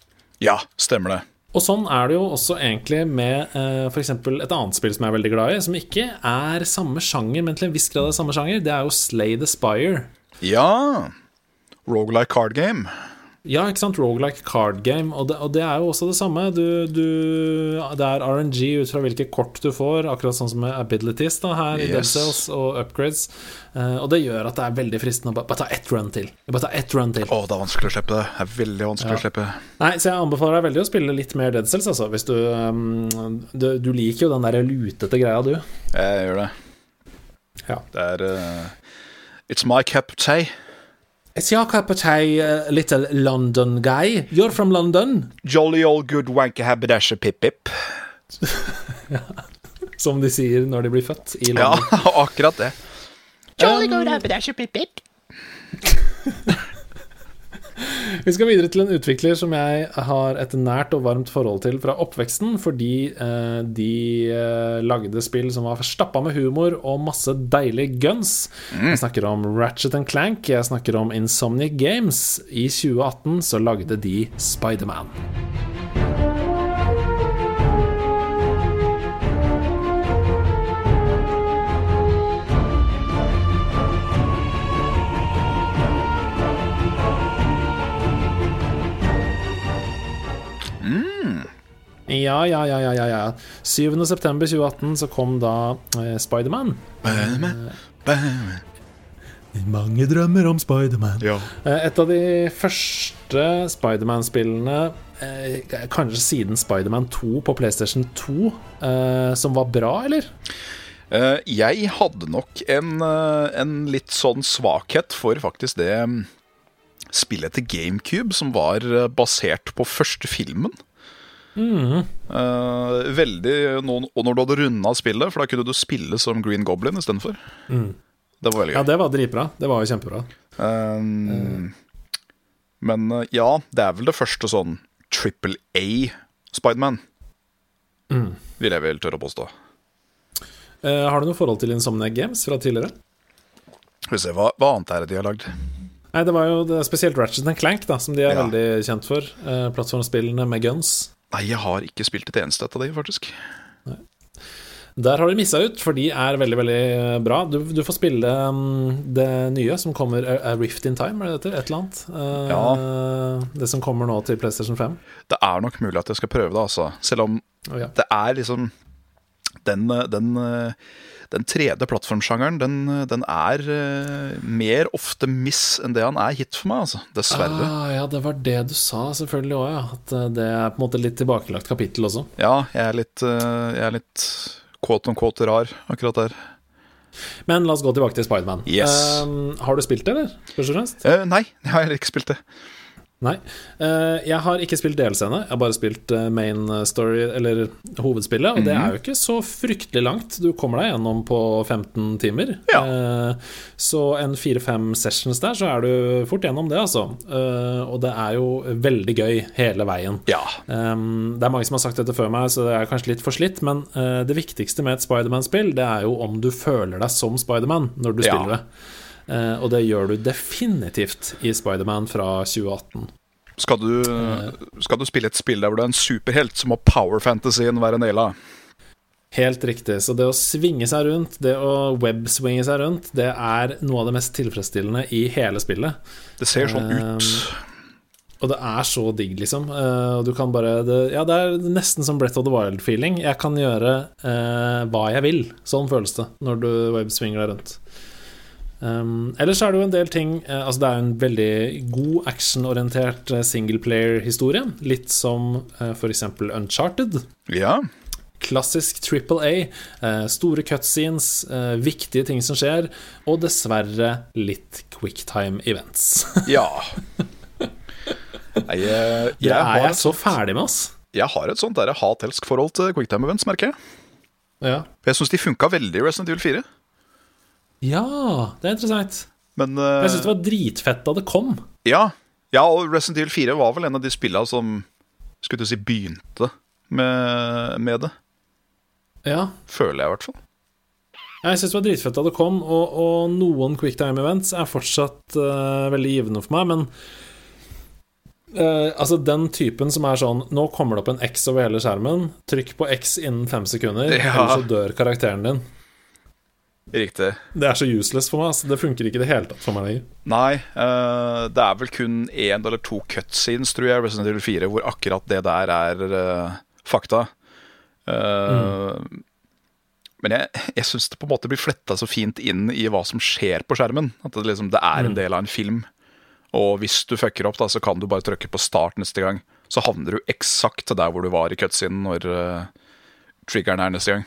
ja, stemmer det. Og sånn er det jo også egentlig med eh, f.eks. et annet spill som jeg er veldig glad i, som ikke er samme sjanger, men til en viss grad er samme sjanger. Det er jo Slay the Spire. Ja. Rogalike card game. Ja, ikke sant? Rogelike card game. Og det, og det er jo også det samme. Du, du, det er RNG ut fra hvilke kort du får, akkurat sånn som med abilities da, her i Dead Cells og upgrades. Uh, og det gjør at det er veldig fristende å bare, bare ta ett run til. Bare ta ett run til. Å, det er vanskelig å slippe det. Det er veldig vanskelig å slippe. Nei, så jeg anbefaler deg veldig å spille litt mer Dead Cells, altså. Hvis du, um, du Du liker jo den der lutete greia, du. Jeg gjør det. Ja. Det er uh, It's my cup of tea. It's your cup of uh, little London guy. You're from London, Jolly old good wanker haberdasher pip-pip. som de sier når de blir født i Ja, akkurat det. Jolly good haberdasher pip-pip. Vi skal videre til en utvikler som jeg har et nært og varmt forhold til fra oppveksten, fordi eh, de eh, lagde spill som var stappa med humor og masse deilige guns. Jeg snakker om Ratchet and Clank, jeg snakker om Insomnic Games. I 2018 så lagde de Spiderman. Ja, ja, ja, ja, ja, ja. 7. september 2018 så kom da eh, Spiderman. Mange drømmer om Spiderman. Ja. Eh, Et av de første Spiderman-spillene, eh, kanskje siden Spiderman 2 på PlayStation 2, eh, som var bra, eller? Eh, jeg hadde nok en, eh, en litt sånn svakhet for faktisk det mm, spillet til GameCube som var eh, basert på første filmen. Eh, veldig nå- Og når du hadde runda spillet, for da kunne du spille som Green Goblin istedenfor. Det var veldig Ja, det var dritbra. Det var jo kjempebra. Um, Men eh, ja, det er vel det første sånn Triple A Spiderman. Vil jeg vel tørre å påstå. Uh, har du noe forhold til Insomniac Games fra tidligere? Skal vi se, hva, hva annet er det de har lagd? Nei, det var jo det, spesielt Ratchet Clank, da, som de er Ja. veldig kjent for. Eh, plattformspillene med guns. Nei, jeg har ikke spilt et eneste av de, faktisk. Nei. Der har de missa ut, for de er veldig, veldig bra. Du, du får spille um, det nye som kommer, A Rift in Time, er det det heter? Et eller annet. Eh, Det som kommer nå til PlayStation 5. Det er nok mulig at jeg skal prøve det, altså. Selv om oh, ja. det er liksom Den, den, den tredje plattformsjangeren, den, den er uh, mer ofte miss enn det han er hit for meg, altså. Dessverre. Ah, ja, det var det du sa selvfølgelig òg, ja. At eh, det er på en måte litt tilbakelagt kapittel også. Ja, jeg er litt, uh, jeg er litt quote on quote rar akkurat der. Men la oss gå tilbake til Spiderman. Yes. Uh, har du spilt det, eller? Først og fremst? Nei, jeg har ikke spilt det. Nei. Eh, jeg har ikke spilt DLC-ene. Jeg har bare spilt eh, main story, eller hovedspillet. Og det Mhm. er jo ikke så fryktelig langt. Du kommer deg gjennom på 15 timer. Ja. Eh, så en fire-fem sessions der, så er du fort gjennom det, altså. Og det er jo veldig gøy hele veien. Ja. Det er mange som har sagt dette før meg, så det er kanskje litt for slitt, men det viktigste med et Spiderman-spill, det er jo om du føler deg som Spiderman når du Ja. spiller det. Eh, og det gjør du definitivt i Spiderman fra 2018. Skal du, skal du spille et spill der hvor du er en superhelt, så må power-fantasyen være naila. Helt riktig. Så det å svinge seg rundt, det å webswinge seg rundt, det er noe av det mest tilfredsstillende i hele spillet. Det ser sånn ut. Og det er så digg, liksom. Uh, og du kan bare det, Ja, det er nesten som Brett of the Wild-feeling. Jeg kan gjøre uh, hva jeg vil. Sånn føles det når du webswinger deg rundt. Um, ellers er det jo en del ting uh, Altså Det er en veldig god actionorientert eh, singleplayer-historie. Litt som uh, f.eks. Uncharted. Ja. Klassisk Triple A. Uh, store cutscenes, uh, viktige ting som skjer, og dessverre litt quicktime events. Ja. Nei, jeg, jeg, er jeg så ferdig med, ass. jeg har et sånt der hat-elsk-forhold til quicktime events, merker jeg. Ja. Jeg syns de funka veldig i Resident Evil 4. Ja, det er interessant. Men uh, Jeg syns det var dritfett da det kom. ja, ja, og Resident Evil 4 var vel en av de spillene som skulle du si begynte med, med det. Ja, Føler jeg, i hvert fall. jeg syns det var dritfett da det kom, og, og noen quicktime events er fortsatt uh, veldig givende for meg, men uh, altså den typen som er sånn Nå kommer det opp en X over hele skjermen. Trykk på X innen fem sekunder, Ja. eller så dør karakteren din. Riktig. Det er så useless for meg. Altså. Det funker ikke i det hele tatt for meg lenger. Nei, uh, det er vel kun én eller to cutscenes, tror jeg, Resident Evil 4, hvor akkurat det der er uh, fakta. Eh, Men jeg, jeg syns det på en måte blir fletta så fint inn i hva som skjer på skjermen. At det, liksom, det er en del av en film. Og hvis du fucker opp, da, så kan du bare trykke på start neste gang. Så havner du eksakt der hvor du var i cutscenen når triggeren er neste gang.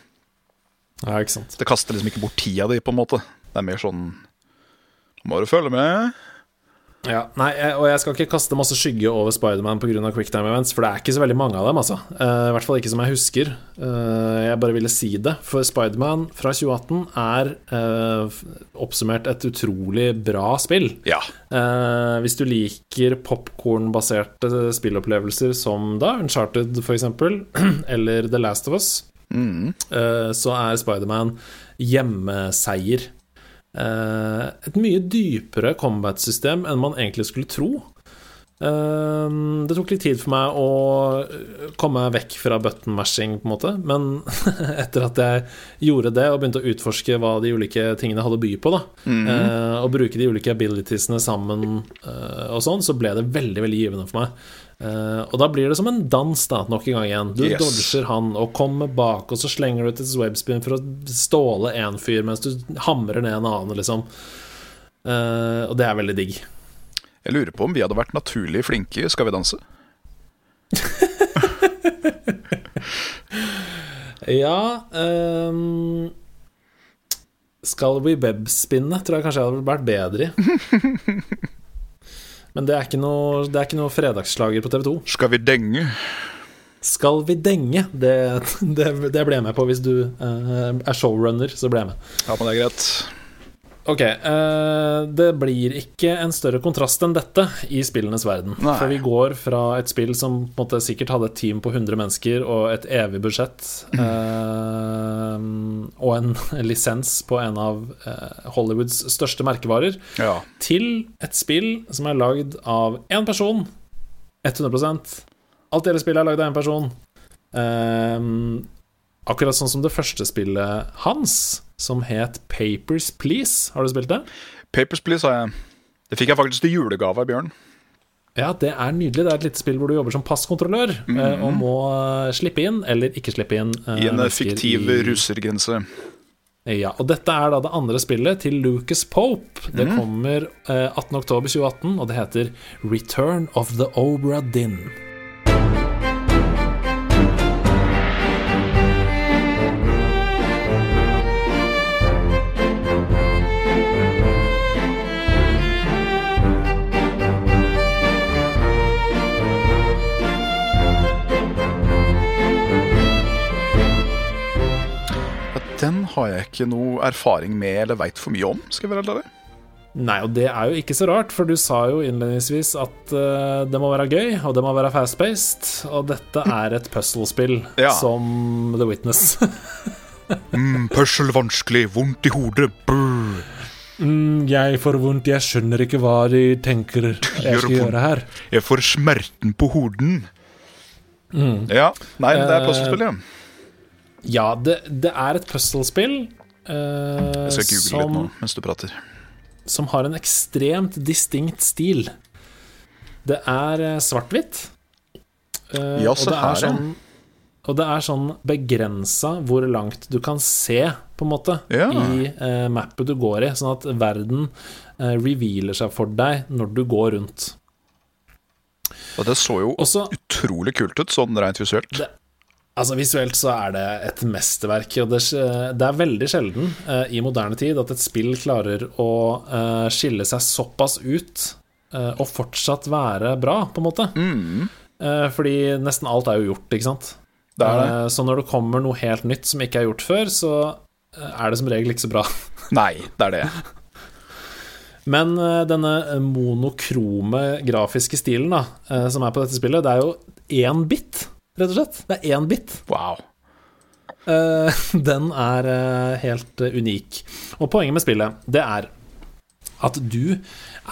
Ja, ikke sant. Det kaster liksom ikke bort tida di, på en måte. Det er mer sånn må du følge med. Ja, nei, og jeg skal ikke kaste masse skygge over Spiderman pga. quicktime events, for det er ikke så veldig mange av dem, altså. Eh, I hvert fall ikke som jeg husker. Eh, jeg bare ville si det, for Spiderman fra 2018 er eh, oppsummert et utrolig bra spill. Ja. Hvis du liker popkornbaserte spillopplevelser som da Uncharted, f.eks., eller The Last of Us, eh, så er Spiderman hjemmeseier. Eh, et mye dypere combat-system enn man egentlig skulle tro. Eh, det tok litt tid for meg å eh, komme vekk fra button-mashing, på en måte, men etter at jeg gjorde det og begynte å utforske hva de ulike tingene hadde å by på, da, eh, og bruke de ulike abilitiesene sammen eh, og sånn, så ble det veldig, veldig givende for meg. Og da blir det som en dans, da, nok en gang igjen. Du Yes. dodger han og kommer bak, og så slenger du ut et webspin for å ståle en fyr mens du hamrer ned en annen, liksom. Og det er veldig digg. Jeg lurer på om vi hadde vært naturlig flinke i Skal vi danse. Ja um, Skal vi webspinne, tror jeg kanskje jeg hadde vært bedre i. Men det er ikke noe, det er ikke noe fredagsslager på TV2. Skal vi denge? Skal vi denge? Det, det, det ble jeg med på. Hvis du uh, er showrunner, så ble jeg med. Ja, men det er greit. Ok, uh, det blir ikke en større kontrast enn dette i spillenes verden. Nei. For vi går fra et spill som måte sikkert hadde et team på 100 mennesker og et evig budsjett, uh, og en lisens på en av uh, Hollywoods største merkevarer, Ja. til et spill som er lagd av én person. 100 Alt hele spillet er lagd av én person. Akkurat sånn som det første spillet hans, som het Papers Please. Har du spilt det? Papers, Please har jeg. Det fikk jeg faktisk til julegave av Bjørn. Ja, det er nydelig. Det er et lite spill hvor du jobber som passkontrollør eh, og må eh, slippe inn, eller ikke slippe inn, eh, I en fiktiv i- russergrense. Ja, og dette er da det andre spillet til Lucas Pope. Det kommer eh, 18.10.2018, og det heter Return of the Obra Dinn. Har jeg ikke noe erfaring med eller veit for mye om, skal jeg være ærlig. Nei, og det er jo ikke så rart, for du sa jo innledningsvis at uh, det må være gøy, og det må være fast-paced, og dette er et puzzle-spill Ja. som The Witness. Mm, Puzzle vanskelig, vondt i hodet, brr. mm, jeg får vondt, jeg skjønner ikke hva de tenker jeg skal gjøre her. Jeg får smerten på hoden. Ja. Nei, det er Eh, puzzlespill, ja. Ja, det, det er et puzzle-spill eh, Jeg skal google som, litt nå mens du prater. som har en ekstremt distinkt stil. Det er eh, svart-hvitt. Uh, Ja, se det er her, sånn Og det er sånn begrensa hvor langt du kan se, på en måte, Ja. i uh, mappet du går i, sånn at verden uh, revealer seg for deg når du går rundt. Og det så jo Også utrolig kult ut, sånn rent visuelt. Det- Altså Visuelt så er det et mesterverk, og det, er veldig sjelden eh, i moderne tid at et spill klarer å eh, skille seg såpass ut eh, og fortsatt være bra, på en måte. Mm. fordi nesten alt er jo gjort, ikke sant. Det er det. Eh, så når det kommer noe helt nytt som ikke er gjort før, så eh, er det som regel ikke så bra. Nei, det er det. Men eh, denne monokrome grafiske stilen da, eh, som er på dette spillet, det er jo én bit, rett og slett. Det er én bit. Wow. Eh, den er eh, helt eh, unik. Og poenget med spillet, det er at du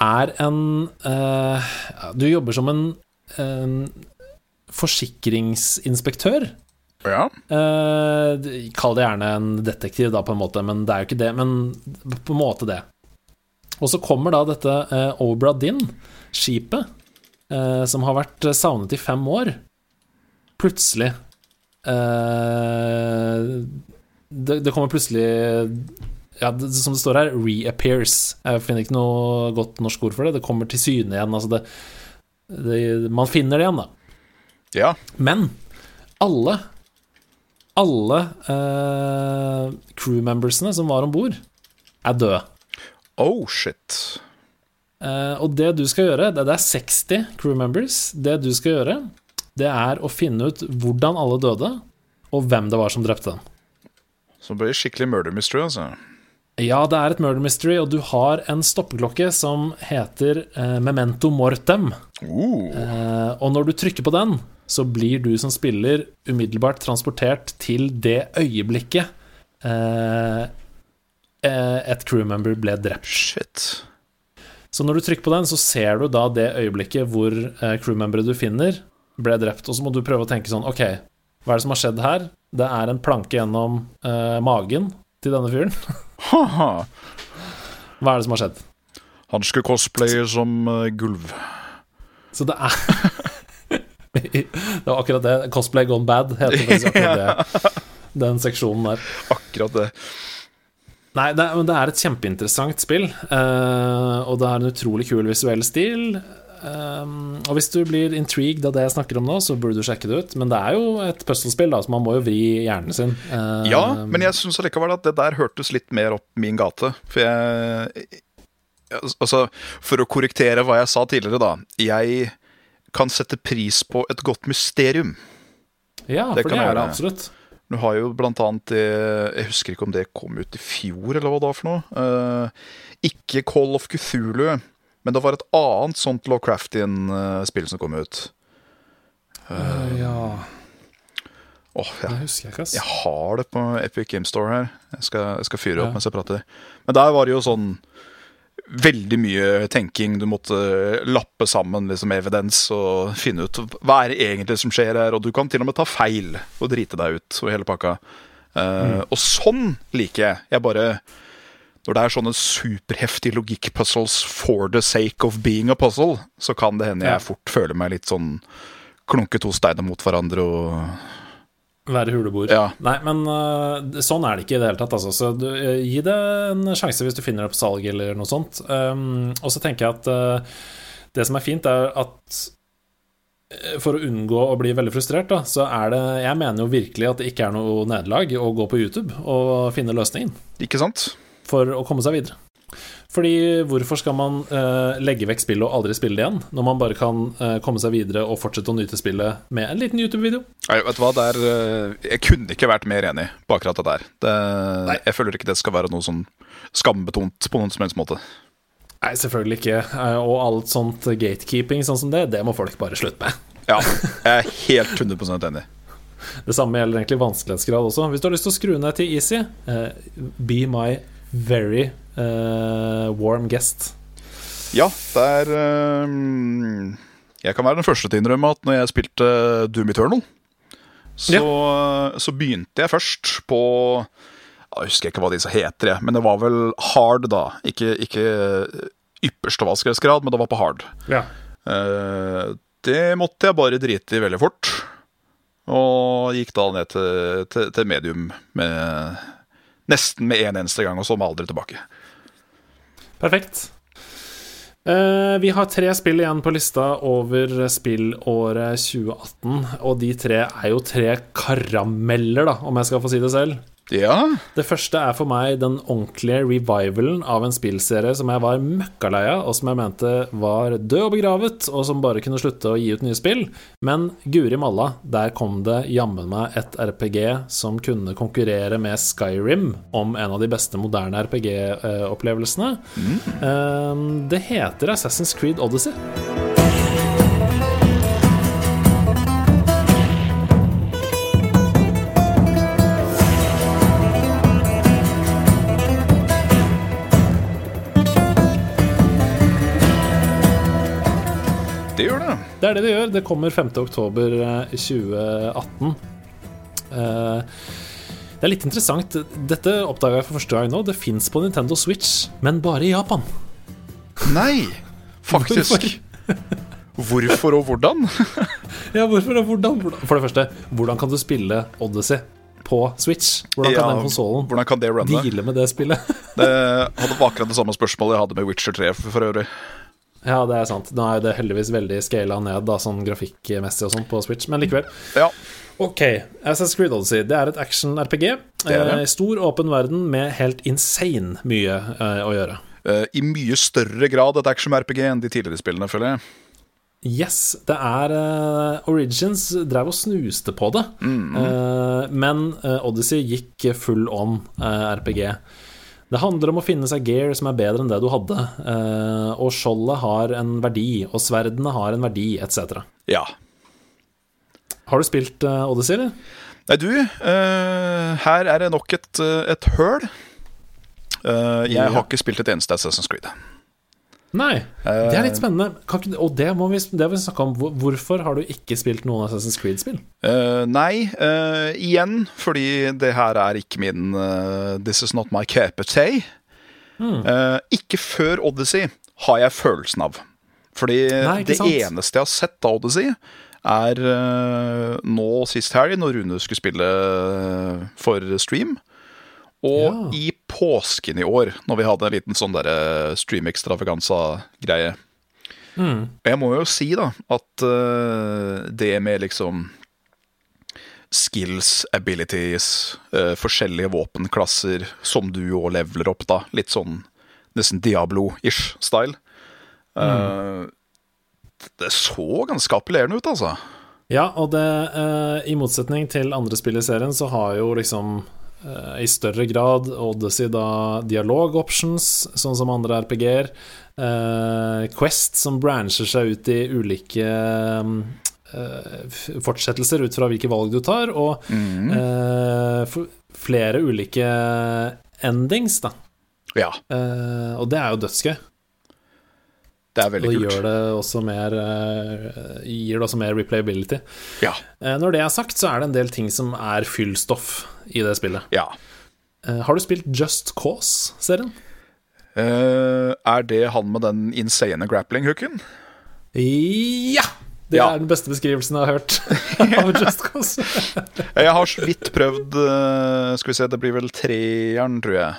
er en Du jobber som en forsikringsinspektør. Ja. Kall det gjerne en detektiv, da, på en måte, men det er jo ikke det. Men på en måte det. Og så kommer da dette Obra Dinn, skipet, som har vært savnet i fem år, plutselig uh, det, det kommer plutselig ja, det, Som det står her, reappears. Jeg finner ikke noe godt norsk ord for det. Det kommer til syne igjen. Altså det, det, man finner det igjen, da. Ja. Men alle Alle uh, crewmembersene som var om bord, er døde. Oh, shit. Uh, og det du skal gjøre, det, det er 60 crewmembers. Det du skal gjøre, det er å finne ut hvordan alle døde, og hvem det var som drepte dem. Så det blir skikkelig murder mystery, altså. Ja, det er et murder mystery, og du har en stoppeklokke som heter eh, Memento Mortem. Uh, Eh, og når du trykker på den, så blir du som spiller umiddelbart transportert til det øyeblikket eh, eh, et crewmember ble drept. shit. Så når du trykker på den, så ser du da det øyeblikket hvor eh, crewmemberet du finner, ble drept. Og så må du prøve å tenke sånn Ok, hva er det som har skjedd her? Det er en planke gjennom eh, magen til denne fyren. Hva er det som har skjedd? Han skulle cosplaye som uh, gulv. Så det er Det var akkurat det. Cosplay gone bad heter faktisk akkurat det. Den seksjonen der. Akkurat det. Nei, det er, men det er et kjempeinteressant spill, Uh, og det er en utrolig kul visuell stil. Um, og hvis du blir intrigued av det jeg snakker om nå, så burde du sjekke det ut. Men det er jo et puslespill, så man må jo vri hjernen sin. Eh, Ja, men jeg syns allikevel at det der hørtes litt mer opp min gate. For jeg Altså, for å korrektere hva jeg sa tidligere, da. Jeg kan sette pris på et godt mysterium. ja det for kan det er det absolutt. Du har jo blant annet Jeg husker ikke om det kom ut i fjor, eller hva da for noe. Uh, ikke Call of Cthulhu, men det var et annet sånt Lovecraftian-spill som kom ut. Uh, ja Åh, Det jeg, jeg jeg har det på Epic Game Store her. Jeg skal, jeg skal fyre opp Ja. mens jeg prater. Men der var det jo sånn veldig mye tenking. Du måtte lappe sammen liksom evidens og finne ut hva er det egentlig som skjer her. Og du kan til og med ta feil og drite deg ut og hele pakka. Eh, Og sånn liker jeg. Jeg bare Når det er sånne superheftige logikkpuzzles for the sake of being a puzzle, så kan det hende jeg fort føler meg litt sånn klunke to steiner mot hverandre og Være huleboer. Ja. Nei, men uh, sånn er det ikke i det hele tatt. Altså. Så du, uh, gi det en sjanse hvis du finner det på salg eller noe sånt. Um, og så tenker jeg at uh, det som er fint, er at for å unngå å bli veldig frustrert, da, så er det Jeg mener jo virkelig at det ikke er noe nederlag å gå på YouTube og finne løsningen Ikke sant? For å komme seg videre. Fordi hvorfor skal man eh, legge vekk spillet og aldri spille det igjen, når man bare kan eh, komme seg videre og fortsette å nyte spillet med en liten YouTube-video? Vet du hva, der, er, eh, Jeg kunne ikke vært mer enig på akkurat det der. Det, jeg føler ikke det skal være noe sånn skambetont på noen som helst måte. Nei, selvfølgelig ikke. Eh, Og alt sånt gatekeeping sånn som det, det må folk bare slutte med. Ja, jeg er helt 100% enig. Det samme gjelder egentlig vanskelighetsgrad også. Hvis du har lyst til å skru ned til easy, eh, be my very uh, warm guest. Ja, det er um, Jeg kan være den første til å innrømme at når jeg spilte Doom Eternal, så, så begynte jeg først på Jeg husker ikke hva disse heter, jeg, men det var vel hard, da. Ikke, ikke ypperste vanskelighetsgrad, men det var på hard. Ja. Uh, det måtte jeg bare drite i veldig fort. Og gikk da ned til, til, til medium med, nesten med en eneste gang, og så må aldri tilbake. Perfekt. Uh, vi har tre spill igjen på lista over spillåret 2018, og de tre er jo tre karameller, da, om jeg skal få si det selv. Ja, Det første er for meg den ordentlige revivalen av en spillserie som jeg var møkkalei av, og som jeg mente var død og begravet, og som bare kunne slutte å gi ut nye spill. Men guri malla, der kom det jammen meg et RPG som kunne konkurrere med Skyrim om en av de beste moderne RPG-opplevelsene. Mm. Det heter Assassin's Creed Odyssey. Det. Er det det gjør. Det kommer 5. oktober eh, 2018. Eh, Det er litt interessant. Dette oppdaga jeg for første gang nå. Det fins på Nintendo Switch, men bare i Japan. Nei, faktisk. Hvorfor og hvordan? Ja, hvorfor og hvordan? For det første, hvordan kan du spille Odyssey på Switch? Hvordan kan Ja, den konsollen deale med det spillet? Det hadde akkurat det samme spørsmålet jeg hadde med Witcher 3 for, for øvrig. Ja, det er sant. Nå er jo det heldigvis veldig scala ned, da, sånn grafikkmessig og sånn, på Switch, men likevel. Ja, Ok, Assassin's Creed Odyssey. Det er et action-RPG. Eh, stor, åpen verden med helt insane mye eh, å gjøre. eh, I mye større grad et action-RPG enn de tidligere spillene, føler jeg. Yes, det er uh, Origins drev og snuste på det, Eh, men uh, Odyssey gikk full on RPG. Det handler om å finne seg gear som er bedre enn det du hadde, eh, og skjoldet har en verdi, og sverdene har en verdi, etc. Ja. Har du spilt eh, Odyssey, eller? Nei, du, eh, her er det nok et, et høl. Eh, jeg har ikke spilt et eneste Assassin's Creed. Nei, det er litt spennende. Kan ikke, og det må vi, det må vi snakke om. Hvorfor har du ikke spilt noen Assassin's Creed-spill? Uh, nei, uh, igjen fordi det her er ikke min uh, This is not my cape tea. Eh, ikke før Odyssey har jeg følelsen av. Fordi Nei, det sant? eneste jeg har sett av Odyssey, er eh, nå sist helg, når Rune skulle spille eh, for stream. Og Ja. i påsken i år, når vi hadde en liten sånn der stream-ekstravaganza-greie. Mm. Jeg må jo si da at uh, det med liksom skills, abilities, uh, forskjellige våpenklasser som du òg leveler opp, da. Litt sånn nesten Diablo-ish style. Eh, det så ganske appellerende ut, altså. Ja, og det eh, I motsetning til andre spill i serien, så har jo liksom eh, i større grad Odyssey da dialog options, sånn som andre RPG-er. Uh, Quest som brancher seg ut i ulike uh, fortsettelser ut fra hvilke valg du tar, og eh, f- flere ulike endings, da. Ja, Eh, og det er jo dødsgøy. det er Og veldig det kult. det mer eh, gir det også mer replayability. Ja, Eh, Når det er sagt, så er det en del ting som er fyllstoff i det spillet. ja. Eh, Har du spilt Just Cause-serien? Uh, er det han med den insane grappling-hooken? Ja! Det Ja. er den beste beskrivelsen jeg har hørt av Just Cause. Jeg har så vidt prøvd eh, Skal vi se, det blir vel treeren, tror jeg.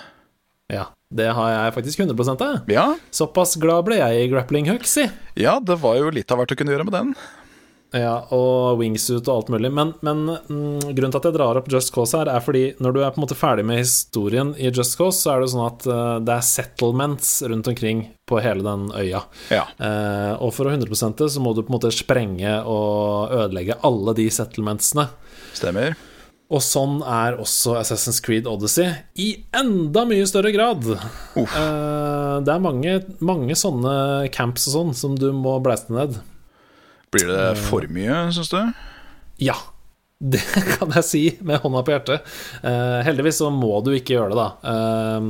ja, det har jeg faktisk 100 av. Ja, Såpass glad ble jeg i grappling hook, si. ja, det var jo litt av hvert å kunne gjøre med den. Ja, og wingsuit og alt mulig. Men, men mm, grunnen til at jeg drar opp Just Cause her, er fordi når du er på en måte ferdig med historien i Just Cause, så er det sånn at eh, det er settlements rundt omkring på hele den øya. Ja. Eh, og for å 100 det, så må du på en måte sprenge og ødelegge alle de settlementsene. Stemmer. Og sånn er også Assassin's Creed Odyssey i enda mye større grad. Eh, det er mange, mange sånne camps og sånn som du må blæste ned. Blir det for mye, syns du? Ja, det kan jeg si med hånda på hjertet. Eh, heldigvis så må du ikke gjøre det, da. Eh,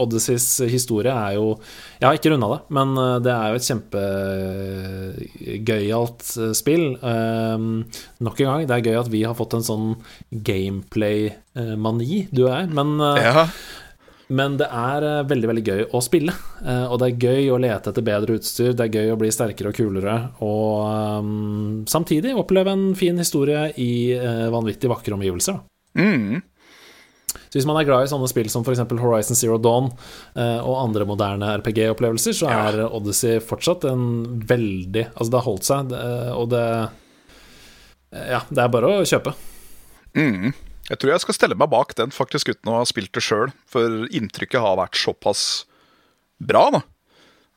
Odysseys historie er jo Jeg har ikke runda det, men eh, det er jo et kjempegøyalt eh, spill. Eh, nok en gang, det er gøy at vi har fått en sånn gameplay-mani, du og jeg. Men eh, Ja. Men det er eh, veldig veldig gøy å spille. eh, og det er gøy å lete etter bedre utstyr, det er gøy å bli sterkere og kulere. Og um, samtidig oppleve en fin historie i uh, vanvittig vakre omgivelser. Mm. Så hvis man er glad i sånne spill som f.eks. Horizon Zero Dawn uh, og andre moderne RPG-opplevelser, så Ja. er Odyssey fortsatt en veldig Altså, det har holdt seg, og det Ja, det er bare å kjøpe. Mm. Jeg tror jeg skal stelle meg bak den, faktisk uten å ha spilt det sjøl. For inntrykket har vært såpass bra, da.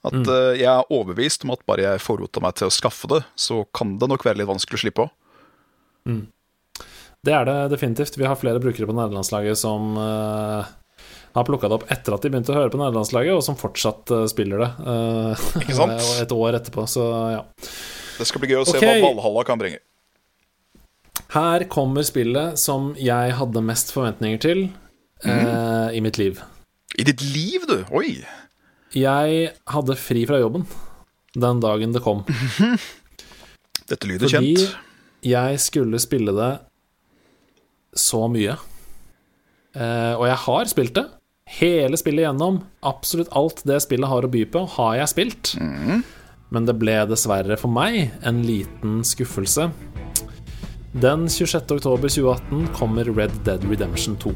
At eh, jeg er overbevist om at bare jeg forrota meg til å skaffe det, så kan det nok være litt vanskelig å slippe òg. Det er det definitivt. Vi har flere brukere på nederlandslaget som uh, har plukka det opp etter at de begynte å høre på nederlandslaget, og som fortsatt uh, spiller det. Ikke sant? et år etterpå, så ja. Det skal bli gøy å se Ok. hva Valhalla kan bringe. Her kommer spillet som jeg hadde mest forventninger til eh, i mitt liv. I ditt liv, du! Oi! Jeg hadde fri fra jobben den dagen det kom, Dette lyder fordi kjent. jeg skulle spille det så mye. Eh, og jeg har spilt det. Hele spillet gjennom. Absolutt alt det spillet har å by på, har jeg spilt. Men det ble dessverre for meg en liten skuffelse. Den 26. oktober 2018 kommer Red Dead Redemption 2.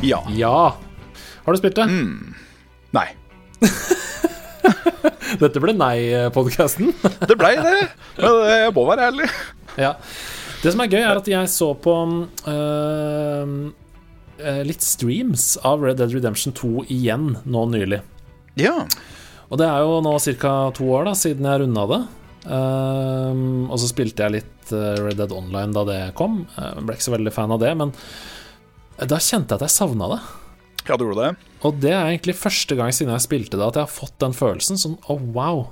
Ja. Ja! Har du spilt det? Nei. Dette ble nei-podkasten. Det blei det. Men jeg må være ærlig. Ja. Det som er gøy, er at jeg så på øh, litt streams av Red Dead Redemption 2 igjen nå nylig. Ja. Og det er jo nå ca. to år da siden jeg runda det. Ehm, og så spilte jeg litt eh, Red Dead Online da det kom. Jeg ble ikke så veldig fan av det, men da kjente jeg at jeg savna det. Ja, du gjorde det. Og det er egentlig første gang siden jeg spilte det at jeg har fått den følelsen. Sånn å, wow.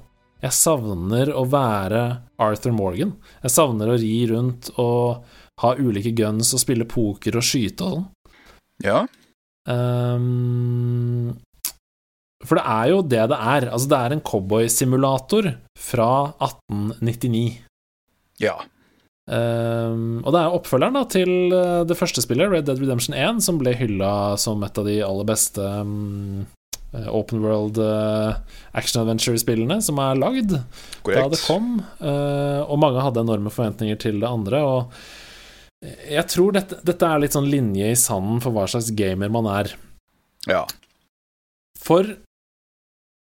Jeg savner å være Arthur Morgan. Jeg savner å ri rundt og ha ulike guns og spille poker og skyte og sånn. Ja. Um, for det er jo det det er. Altså, det er en cowboysimulator fra 1899. Ja. Ehm, og det er oppfølgeren da til eh, det første spillet, Red Dead Redemption 1, som ble hylla som et av de aller beste eh, open world uh, action adventure-spillene som er lagd da det kom. Uh, og mange hadde enorme forventninger til det andre. Og jeg tror dette, dette er litt sånn linje i sanden for hva slags gamer man er. Ja. For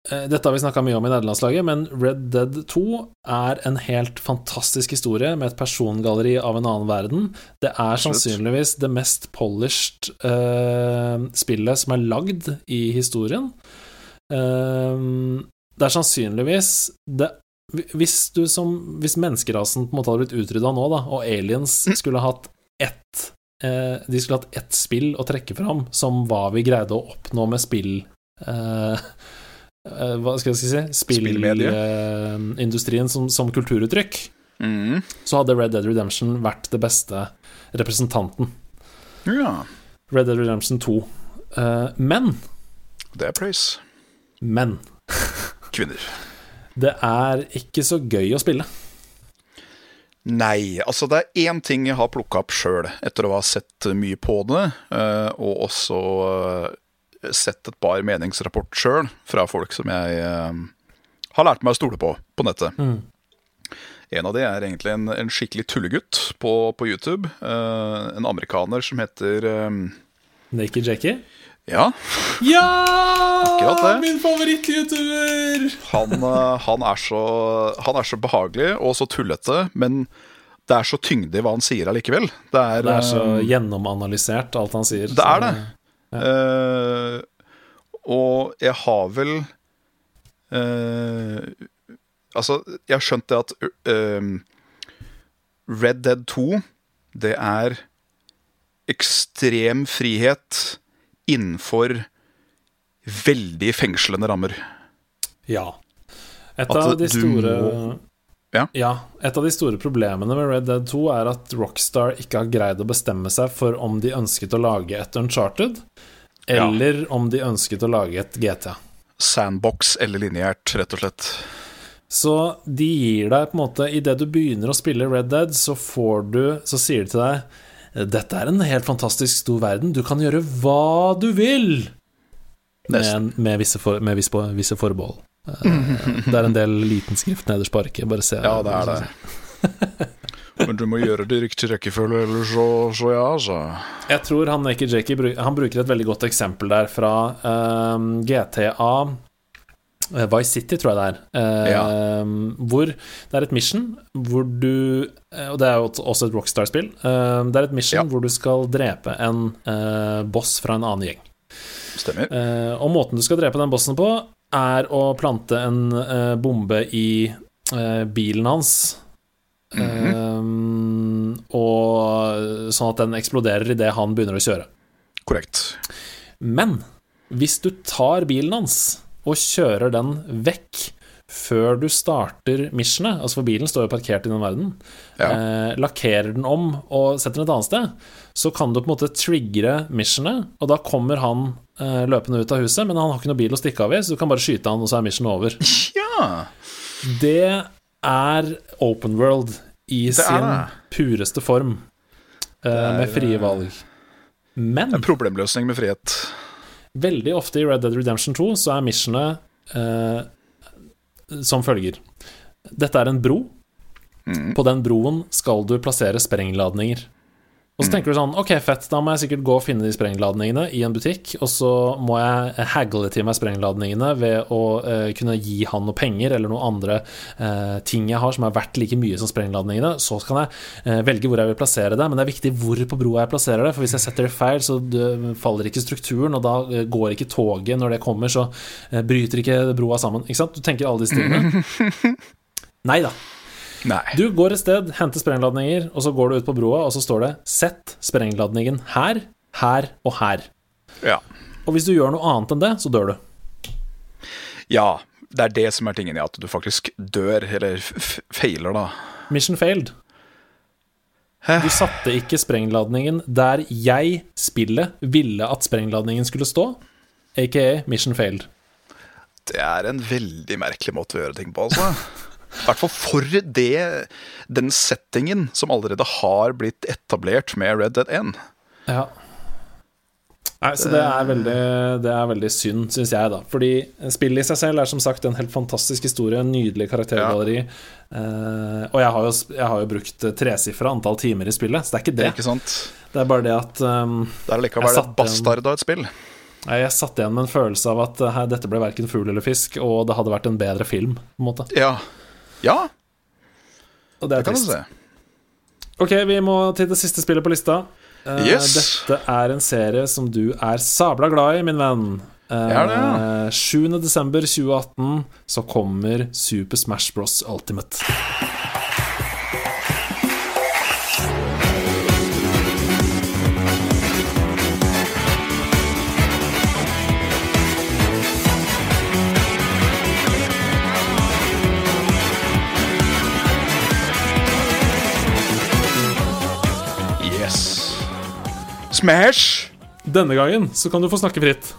Dette har vi snakka mye om i nederlandslaget, men Red Dead 2 er en helt fantastisk historie med et persongalleri av en annen verden. Det er sannsynligvis det mest polished uh, spillet som er lagd i historien. Uh, det er sannsynligvis det hvis, du som, hvis menneskerasen på en måte hadde blitt utrydda nå, da, og aliens skulle hatt ett uh, De skulle hatt ett spill å trekke fram som hva vi greide å oppnå med spill eh, eh, Hva skal jeg si? Spillindustrien som, som kulturuttrykk. Mm. Så hadde Red Dead Redemption vært det beste representanten. Ja, Red Dead Redemption 2. Eh, men, det er praise. men Kvinner. Det er ikke så gøy å spille. Nei, altså det er én ting jeg har plukka opp sjøl, etter å ha sett mye på det, eh, og også eh, sett et par meningsrapport sjøl fra folk som jeg eh, har lært meg å stole på på nettet. En av de er egentlig en, en skikkelig tullegutt på, på YouTube. Uh, en amerikaner som heter um... Naked Jackie? Ja, Ja! Min favoritt-youtuber! han, han, er så, han er så behagelig og så tullete, men det er så tyngde i hva han sier allikevel. Det er, Det er så gjennomanalysert, alt han sier. Det er det. Eh, og jeg har vel eh, Altså, jeg har skjønt det at eh, Red Dead 2, det er ekstrem frihet innenfor veldig fengslende rammer. Ja. Et av de store må- Ja. et av de store problemene med Red Dead 2 er at Rockstar ikke har greid å bestemme seg for om de ønsket å lage et Uncharted, Ja. eller om de ønsket å lage et GTA. Sandbox eller lineært, rett og slett. Så de gir deg på en måte Idet du begynner å spille Red Dead, så får du Så sier de til deg Dette er en helt fantastisk stor verden. Du kan gjøre hva du vil! Med, med, visse, for, med visse, visse forbehold. Eh, Det er en del liten skrift nederst på arket. Bare se. Ja, det er det. Men du må gjøre det i riktig rekkefølge, ellers så, så ja, altså. Jeg tror han Naked Jakey han bruker et veldig godt eksempel der fra ehm, GTA eh, Vice City, tror jeg det er. Ehm, Hvor det er et mission hvor du eh, Og det er jo også et Rockstar-spill. Eh, det er et mission Ja. hvor du skal drepe en eh, boss fra en annen gjeng. Stemmer. Eh, og måten du skal drepe den bossen på, er å plante en uh, bombe i uh, bilen hans. Eh, og sånn at den eksploderer idet han begynner å kjøre. Korrekt. Men hvis du tar bilen hans og kjører den vekk før du starter missionet, altså for bilen står jo parkert i den verden, Ja. eh, lakkerer den om og setter den et annet sted, så kan du på en måte triggere missionet, og da kommer han løpende ut av huset, men han har ikke noe bil å stikke av i, så du kan bare skyte han, og så er mission over. Ja. Det er open world i sin det. pureste form, eh, er, med frie eh, valg. Men En problemløsning med frihet. Veldig ofte i Red Dead Redemption 2 så er missionet eh, som følger. Dette er en bro. Mm. På den broen skal du plassere sprengladninger. Og så tenker du sånn Ok, fett, da må jeg sikkert gå og finne de sprengladningene i en butikk, og så må jeg hagle til meg sprengladningene ved å uh, kunne gi han noe penger eller noen andre uh, ting jeg har som er verdt like mye som sprengladningene. Så kan jeg uh, velge hvor jeg vil plassere det, men det er viktig hvor på broa jeg plasserer det, for hvis jeg setter det feil, så faller ikke strukturen, og da går ikke toget når det kommer, så bryter ikke broa sammen. Ikke sant? Du tenker alle disse tingene. Nei da. Nei. Du går et sted, henter sprengladninger, og så går du ut på broa, og så står det 'Sett sprengladningen her, her og her'. Ja. Og hvis du gjør noe annet enn det, så dør du. ja. Det er det som er tingen, ja. At du faktisk dør, eller feiler, da. Mission failed. Du satte ikke sprengladningen der jeg, spillet, ville at sprengladningen skulle stå, aka mission failed. Det er en veldig merkelig måte å gjøre ting på, altså. I hvert fall for det, den settingen som allerede har blitt etablert med Red Dead 1. Ja. Nei, så det er veldig, det er veldig synd, syns jeg, da. Fordi spillet i seg selv er som sagt en helt fantastisk historie, en nydelig karaktergalleri. Eh, og jeg har jo, jeg har jo brukt tresifra antall timer i spillet, så det er ikke det. Ikke sant? Det er bare det at um, Det er likevel et bastard av et spill. Nei, Jeg satt igjen med en følelse av at eh, dette ble verken fugl eller fisk, og det hadde vært en bedre film. på en måte Ja. Ja, Og det er det kan du trist. se. Ok, vi må til det siste spillet på lista. Uh, Yes. Dette er en serie som du er sabla glad i, min venn. Uh, Det er det, ja. 7. desember 2018 så kommer Super Smash Bros. Ultimate. Smash! Denne gangen så kan du få snakke fritt.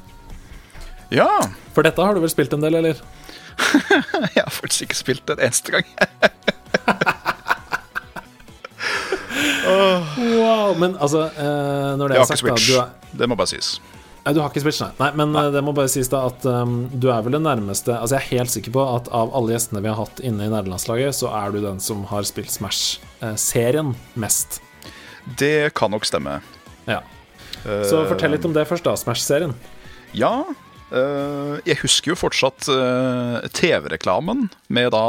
Ja. For dette har du vel spilt en del, eller? Jeg har faktisk ikke spilt det en eneste gang. Wow, Men altså, eh, når det Jeg har ikke sagt, da Switch. du er, Det må bare sies. Nei, du har ikke Switch, nei. nei men nei. det må bare sies da at um, du er vel den nærmeste Altså, jeg er helt sikker på at av alle gjestene vi har hatt inne i nederlandslaget, så er du den som har spilt Smash-serien mest. Det kan nok stemme. Ja. Så fortell litt om det først, da. Smash-serien. Ja. eh, jeg husker jo fortsatt eh, TV-reklamen med da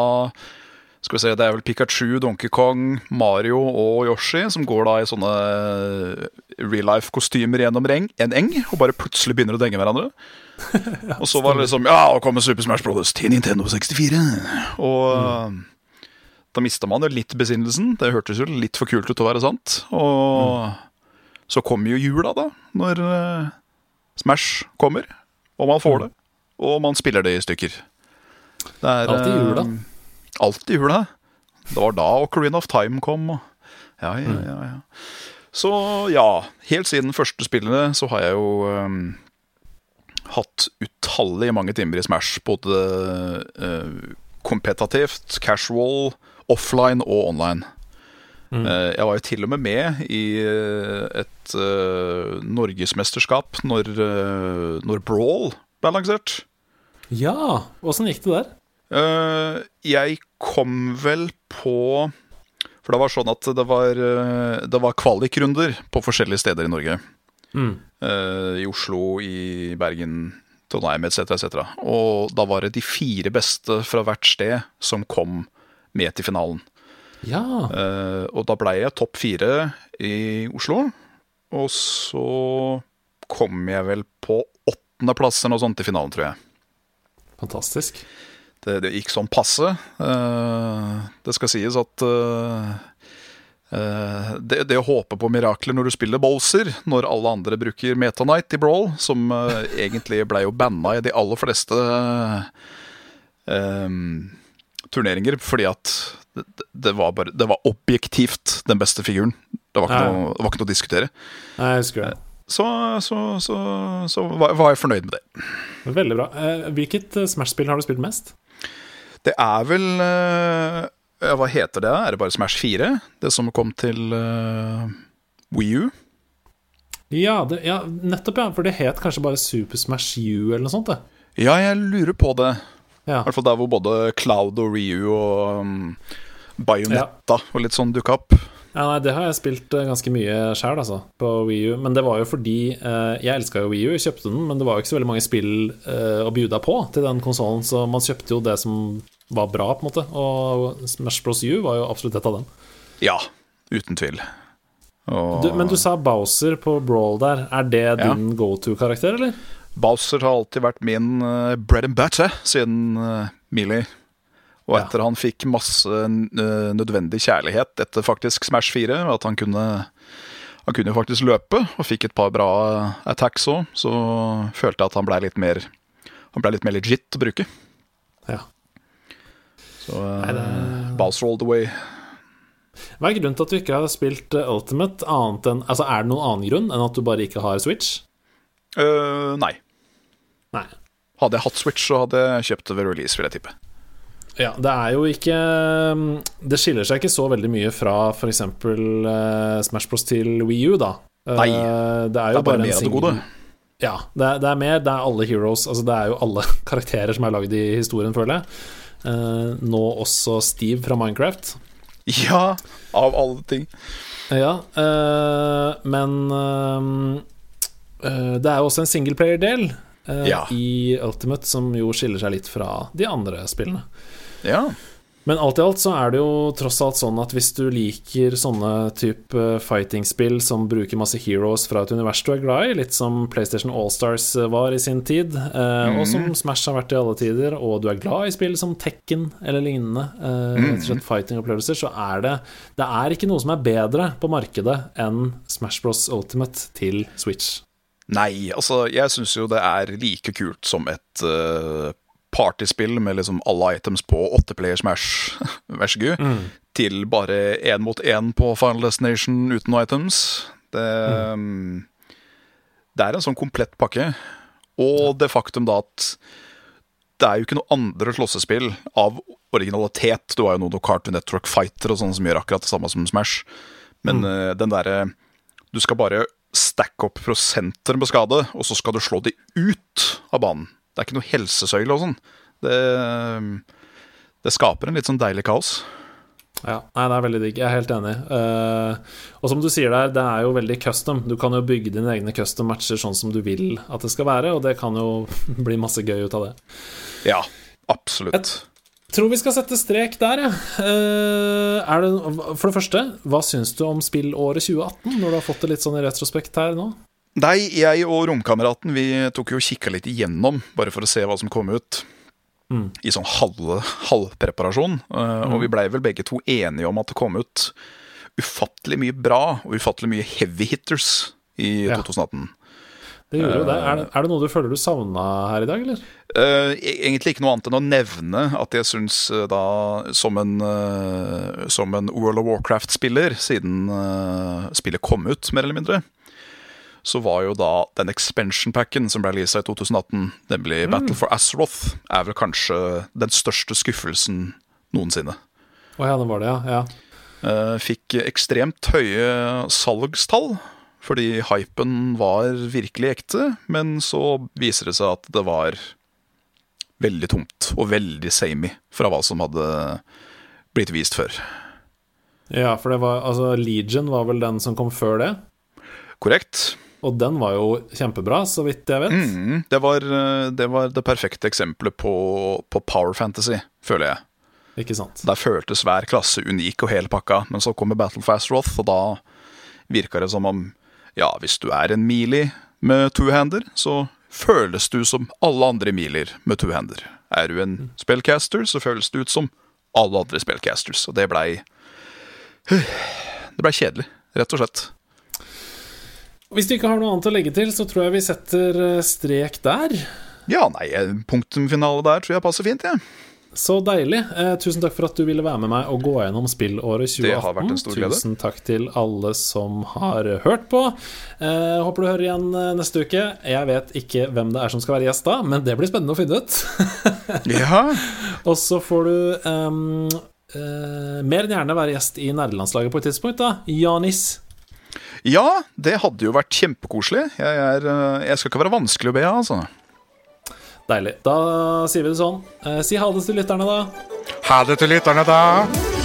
Skal vi se, det er vel Pikachu, Donkey Kong, Mario og Yoshi som går da i sånne eh, real life-kostymer gjennom en eng og bare plutselig begynner å denge hverandre. og så var det liksom Ja, nå kommer Super Smash Bros. til Nintendo 64. Og mm. da mista man jo litt besinnelsen. Det hørtes jo litt for kult ut til å være sant. Og så kommer jo jula, da, når uh, Smash kommer. Og man får det. Og man spiller det i stykker. Det er Alltid jula. eh, Alltid jula. Det var da Ocarina of Time kom. Og, ja, ja, ja, ja. Så ja, helt siden første spillene så har jeg jo um, hatt utallige mange timer i Smash. Både uh, kompetativt, casual, offline og online. Eh, jeg var jo til og med med i eh, et uh, norgesmesterskap når, uh, når Brawl ble lansert. Ja, åssen gikk det der? Uh, jeg kom vel på For det var sånn at det var, det var kvalikrunder på forskjellige steder i Norge. Mm. I Oslo, i Bergen, Trondheim etc. etc. Og da var det de fire beste fra hvert sted som kom med til finalen. Ja. Uh, og da ble jeg topp fire i Oslo. Og så kom jeg vel på åttendeplass eller noe sånt i finalen, tror jeg. Fantastisk. Det, det gikk sånn passe. Uh, det skal sies at uh, Uh, det, det å håpe på mirakler når du spiller Bowser, når alle andre bruker Meta Knight i Brawl, som uh, egentlig ble jo banna i de aller fleste eh, turneringer, fordi at det, var bare, det var objektivt den beste figuren. Det var ikke, noe, det var ikke noe å diskutere. Nei, jeg husker det. Så, så, så, så var, var jeg fornøyd med det. Veldig bra. Eh, Hvilket eh, Smash-spill har du spilt mest? Det er vel eh, ja, Hva heter det? Er det bare Smash 4? Det som kom til uh, Wii U? Ja, det, ja, nettopp, ja. For det het kanskje bare Super Smash U eller noe sånt, det. Ja, jeg lurer på det. Ja. I hvert fall der hvor både Cloud og Ryu og um, Bayonetta og litt sånn dukka opp. Ja, nei, Det har jeg spilt eh, ganske mye sjøl, altså, på Wii U. Men det var jo fordi eh, Jeg elska jo Wii U, jeg kjøpte den, men det var jo ikke så veldig mange spill eh, å bjuda på til den konsollen, så man kjøpte jo det som var bra, på en måte. Og Smash Bros. U var jo absolutt et av dem. Ja, uten tvil. Og Du, men du sa Bowser på Brawl der. Er det Ja. din go to-karakter, eller? Bowser har alltid vært min uh, bread and butter siden uh, Melee. Og Ja. etter han fikk masse nødvendig kjærlighet etter faktisk Smash 4, at han kunne Han kunne jo faktisk løpe, og fikk et par bra attacks òg, så følte jeg at han blei litt mer Han ble litt mer legit å bruke. Ja. Så Nei, det- Bowser all the way. Hva er grunnen til at du ikke har spilt Ultimate annet enn Altså, er det noen annen grunn enn at du bare ikke har Switch? Uh, nei. Nei. Hadde jeg hatt Switch, så hadde jeg kjøpt det ved release, vil jeg tippe. Ja, det er jo ikke mm, Det skiller seg ikke så veldig mye fra f.eks. Uh, Smash Bros til Wii U, da. Nei. Nei, det er jo Det er bare bare mer av det gode. Ja, det er, det er mer. Det er alle heroes. Altså, det er jo alle karakterer som er lagd i historien, føler jeg. Uh, nå også Steve fra Minecraft. Ja, av alle ting. Ja, eh, men eh, eh, Det er jo også en singleplayer-del eh, Ja. i Ultimate som jo skiller seg litt fra de andre spillene. Ja. Men alt i alt så er det jo tross alt sånn at hvis du liker sånne type fighting-spill som bruker masse heroes fra et univers du er glad i, litt som PlayStation Allstars var i sin tid, mm. og som Smash har vært i alle tider, og du er glad i spill som Tekken eller lignende, eh, rett og slett fighting-opplevelser, så er det Det er ikke noe som er bedre på markedet enn Smash Bros Ultimate til Switch. Nei, altså, jeg syns jo det er like kult som et eh, partyspill med liksom alle items på åtteplayer Smash, vær så god, til bare én mot én på Final Destination uten noe items. Det, mm, det er en sånn komplett pakke. Og det faktum da at det er jo ikke noe andre slåssespill av originalitet. Du har jo noe Cartoon Network Fighter og sånn som gjør akkurat det samme som Smash. Men eh, den derre Du skal bare stacke opp prosenter med skade, og så skal du slå de ut av banen. Det er ikke noe helsesøyle og sånn. Det, det skaper en litt sånn deilig kaos. Ja, nei, det er veldig digg. Jeg er helt enig. Uh, og som du sier der, det er jo veldig custom. Du kan jo bygge dine egne custom matcher sånn som du vil at det skal være, og det kan jo bli masse gøy ut av det. Ja, absolutt. Tror vi skal sette strek der, jeg. Eh, er for det første, hva syns du om spillåret 2018, når du har fått det litt sånn i retrospekt her nå? Nei, jeg og romkameraten vi tok jo og kikka litt igjennom, bare for å se hva som kom ut. Mm. I sånn halv, halvpreparasjon. Mm. Og vi blei vel begge to enige om at det kom ut ufattelig mye bra og ufattelig mye heavy hitters i Ja. 2018. Det gjorde jo det. Er, det. er det noe du føler du savna her i dag, eller? Eh, e- egentlig ikke noe annet enn å nevne at jeg syns eh, da, som en, uh, som en World of Warcraft-spiller, siden uh, spillet kom ut, mer eller mindre, så var jo da den expansion packen som ble releasa i 2018, nemlig Battle for Azeroth, er vel kanskje den største skuffelsen noensinne. Å ja, det var det, ja. ja. Eh, Fikk ekstremt høye salgstall, fordi hypen var virkelig ekte, men så viser det seg at det var veldig tomt og veldig samey fra hva som hadde blitt vist før. Ja, for det var Altså, Legion var vel den som kom før det, Korrekt? Og den var jo kjempebra, så vidt jeg vet. Mm, det, var, eh, det var det perfekte eksempelet på, på power fantasy, føler jeg. Ikke sant? Der føltes hver klasse unik og hele pakka, men så kommer Battle Fast Roth, og da virka det som om ja, hvis du er en melee med two-hander, så føles du som alle andre mealer med two-hander. Er du en spellcaster, så føles du ut som alle andre spellcasters, og det blei Det blei kjedelig, rett og slett. Hvis du ikke har noe annet å legge til, så tror jeg vi setter eh, strek der. Ja, nei, punktumfinale der tror jeg passer fint, jeg. Så deilig. Eh, tusen takk for at du ville være med meg og gå gjennom spillåret 2018. Det har vært en stor glede. Tusen takk til alle som har hørt på. Eh, håper du hører igjen eh, neste uke. Jeg vet ikke hvem det er som skal være gjest da, men det blir spennende å finne ut. Ja, og så får du ehm, eh, mer enn gjerne være gjest i nerdelandslaget på et tidspunkt, da. Janis. Ja det hadde jo vært kjempekoselig. Jeg, er, eh, jeg skal ikke være vanskelig å be av, altså. Deilig. Da sier vi det sånn. Eh, si ha det til lytterne, da. Ha det til lytterne, da.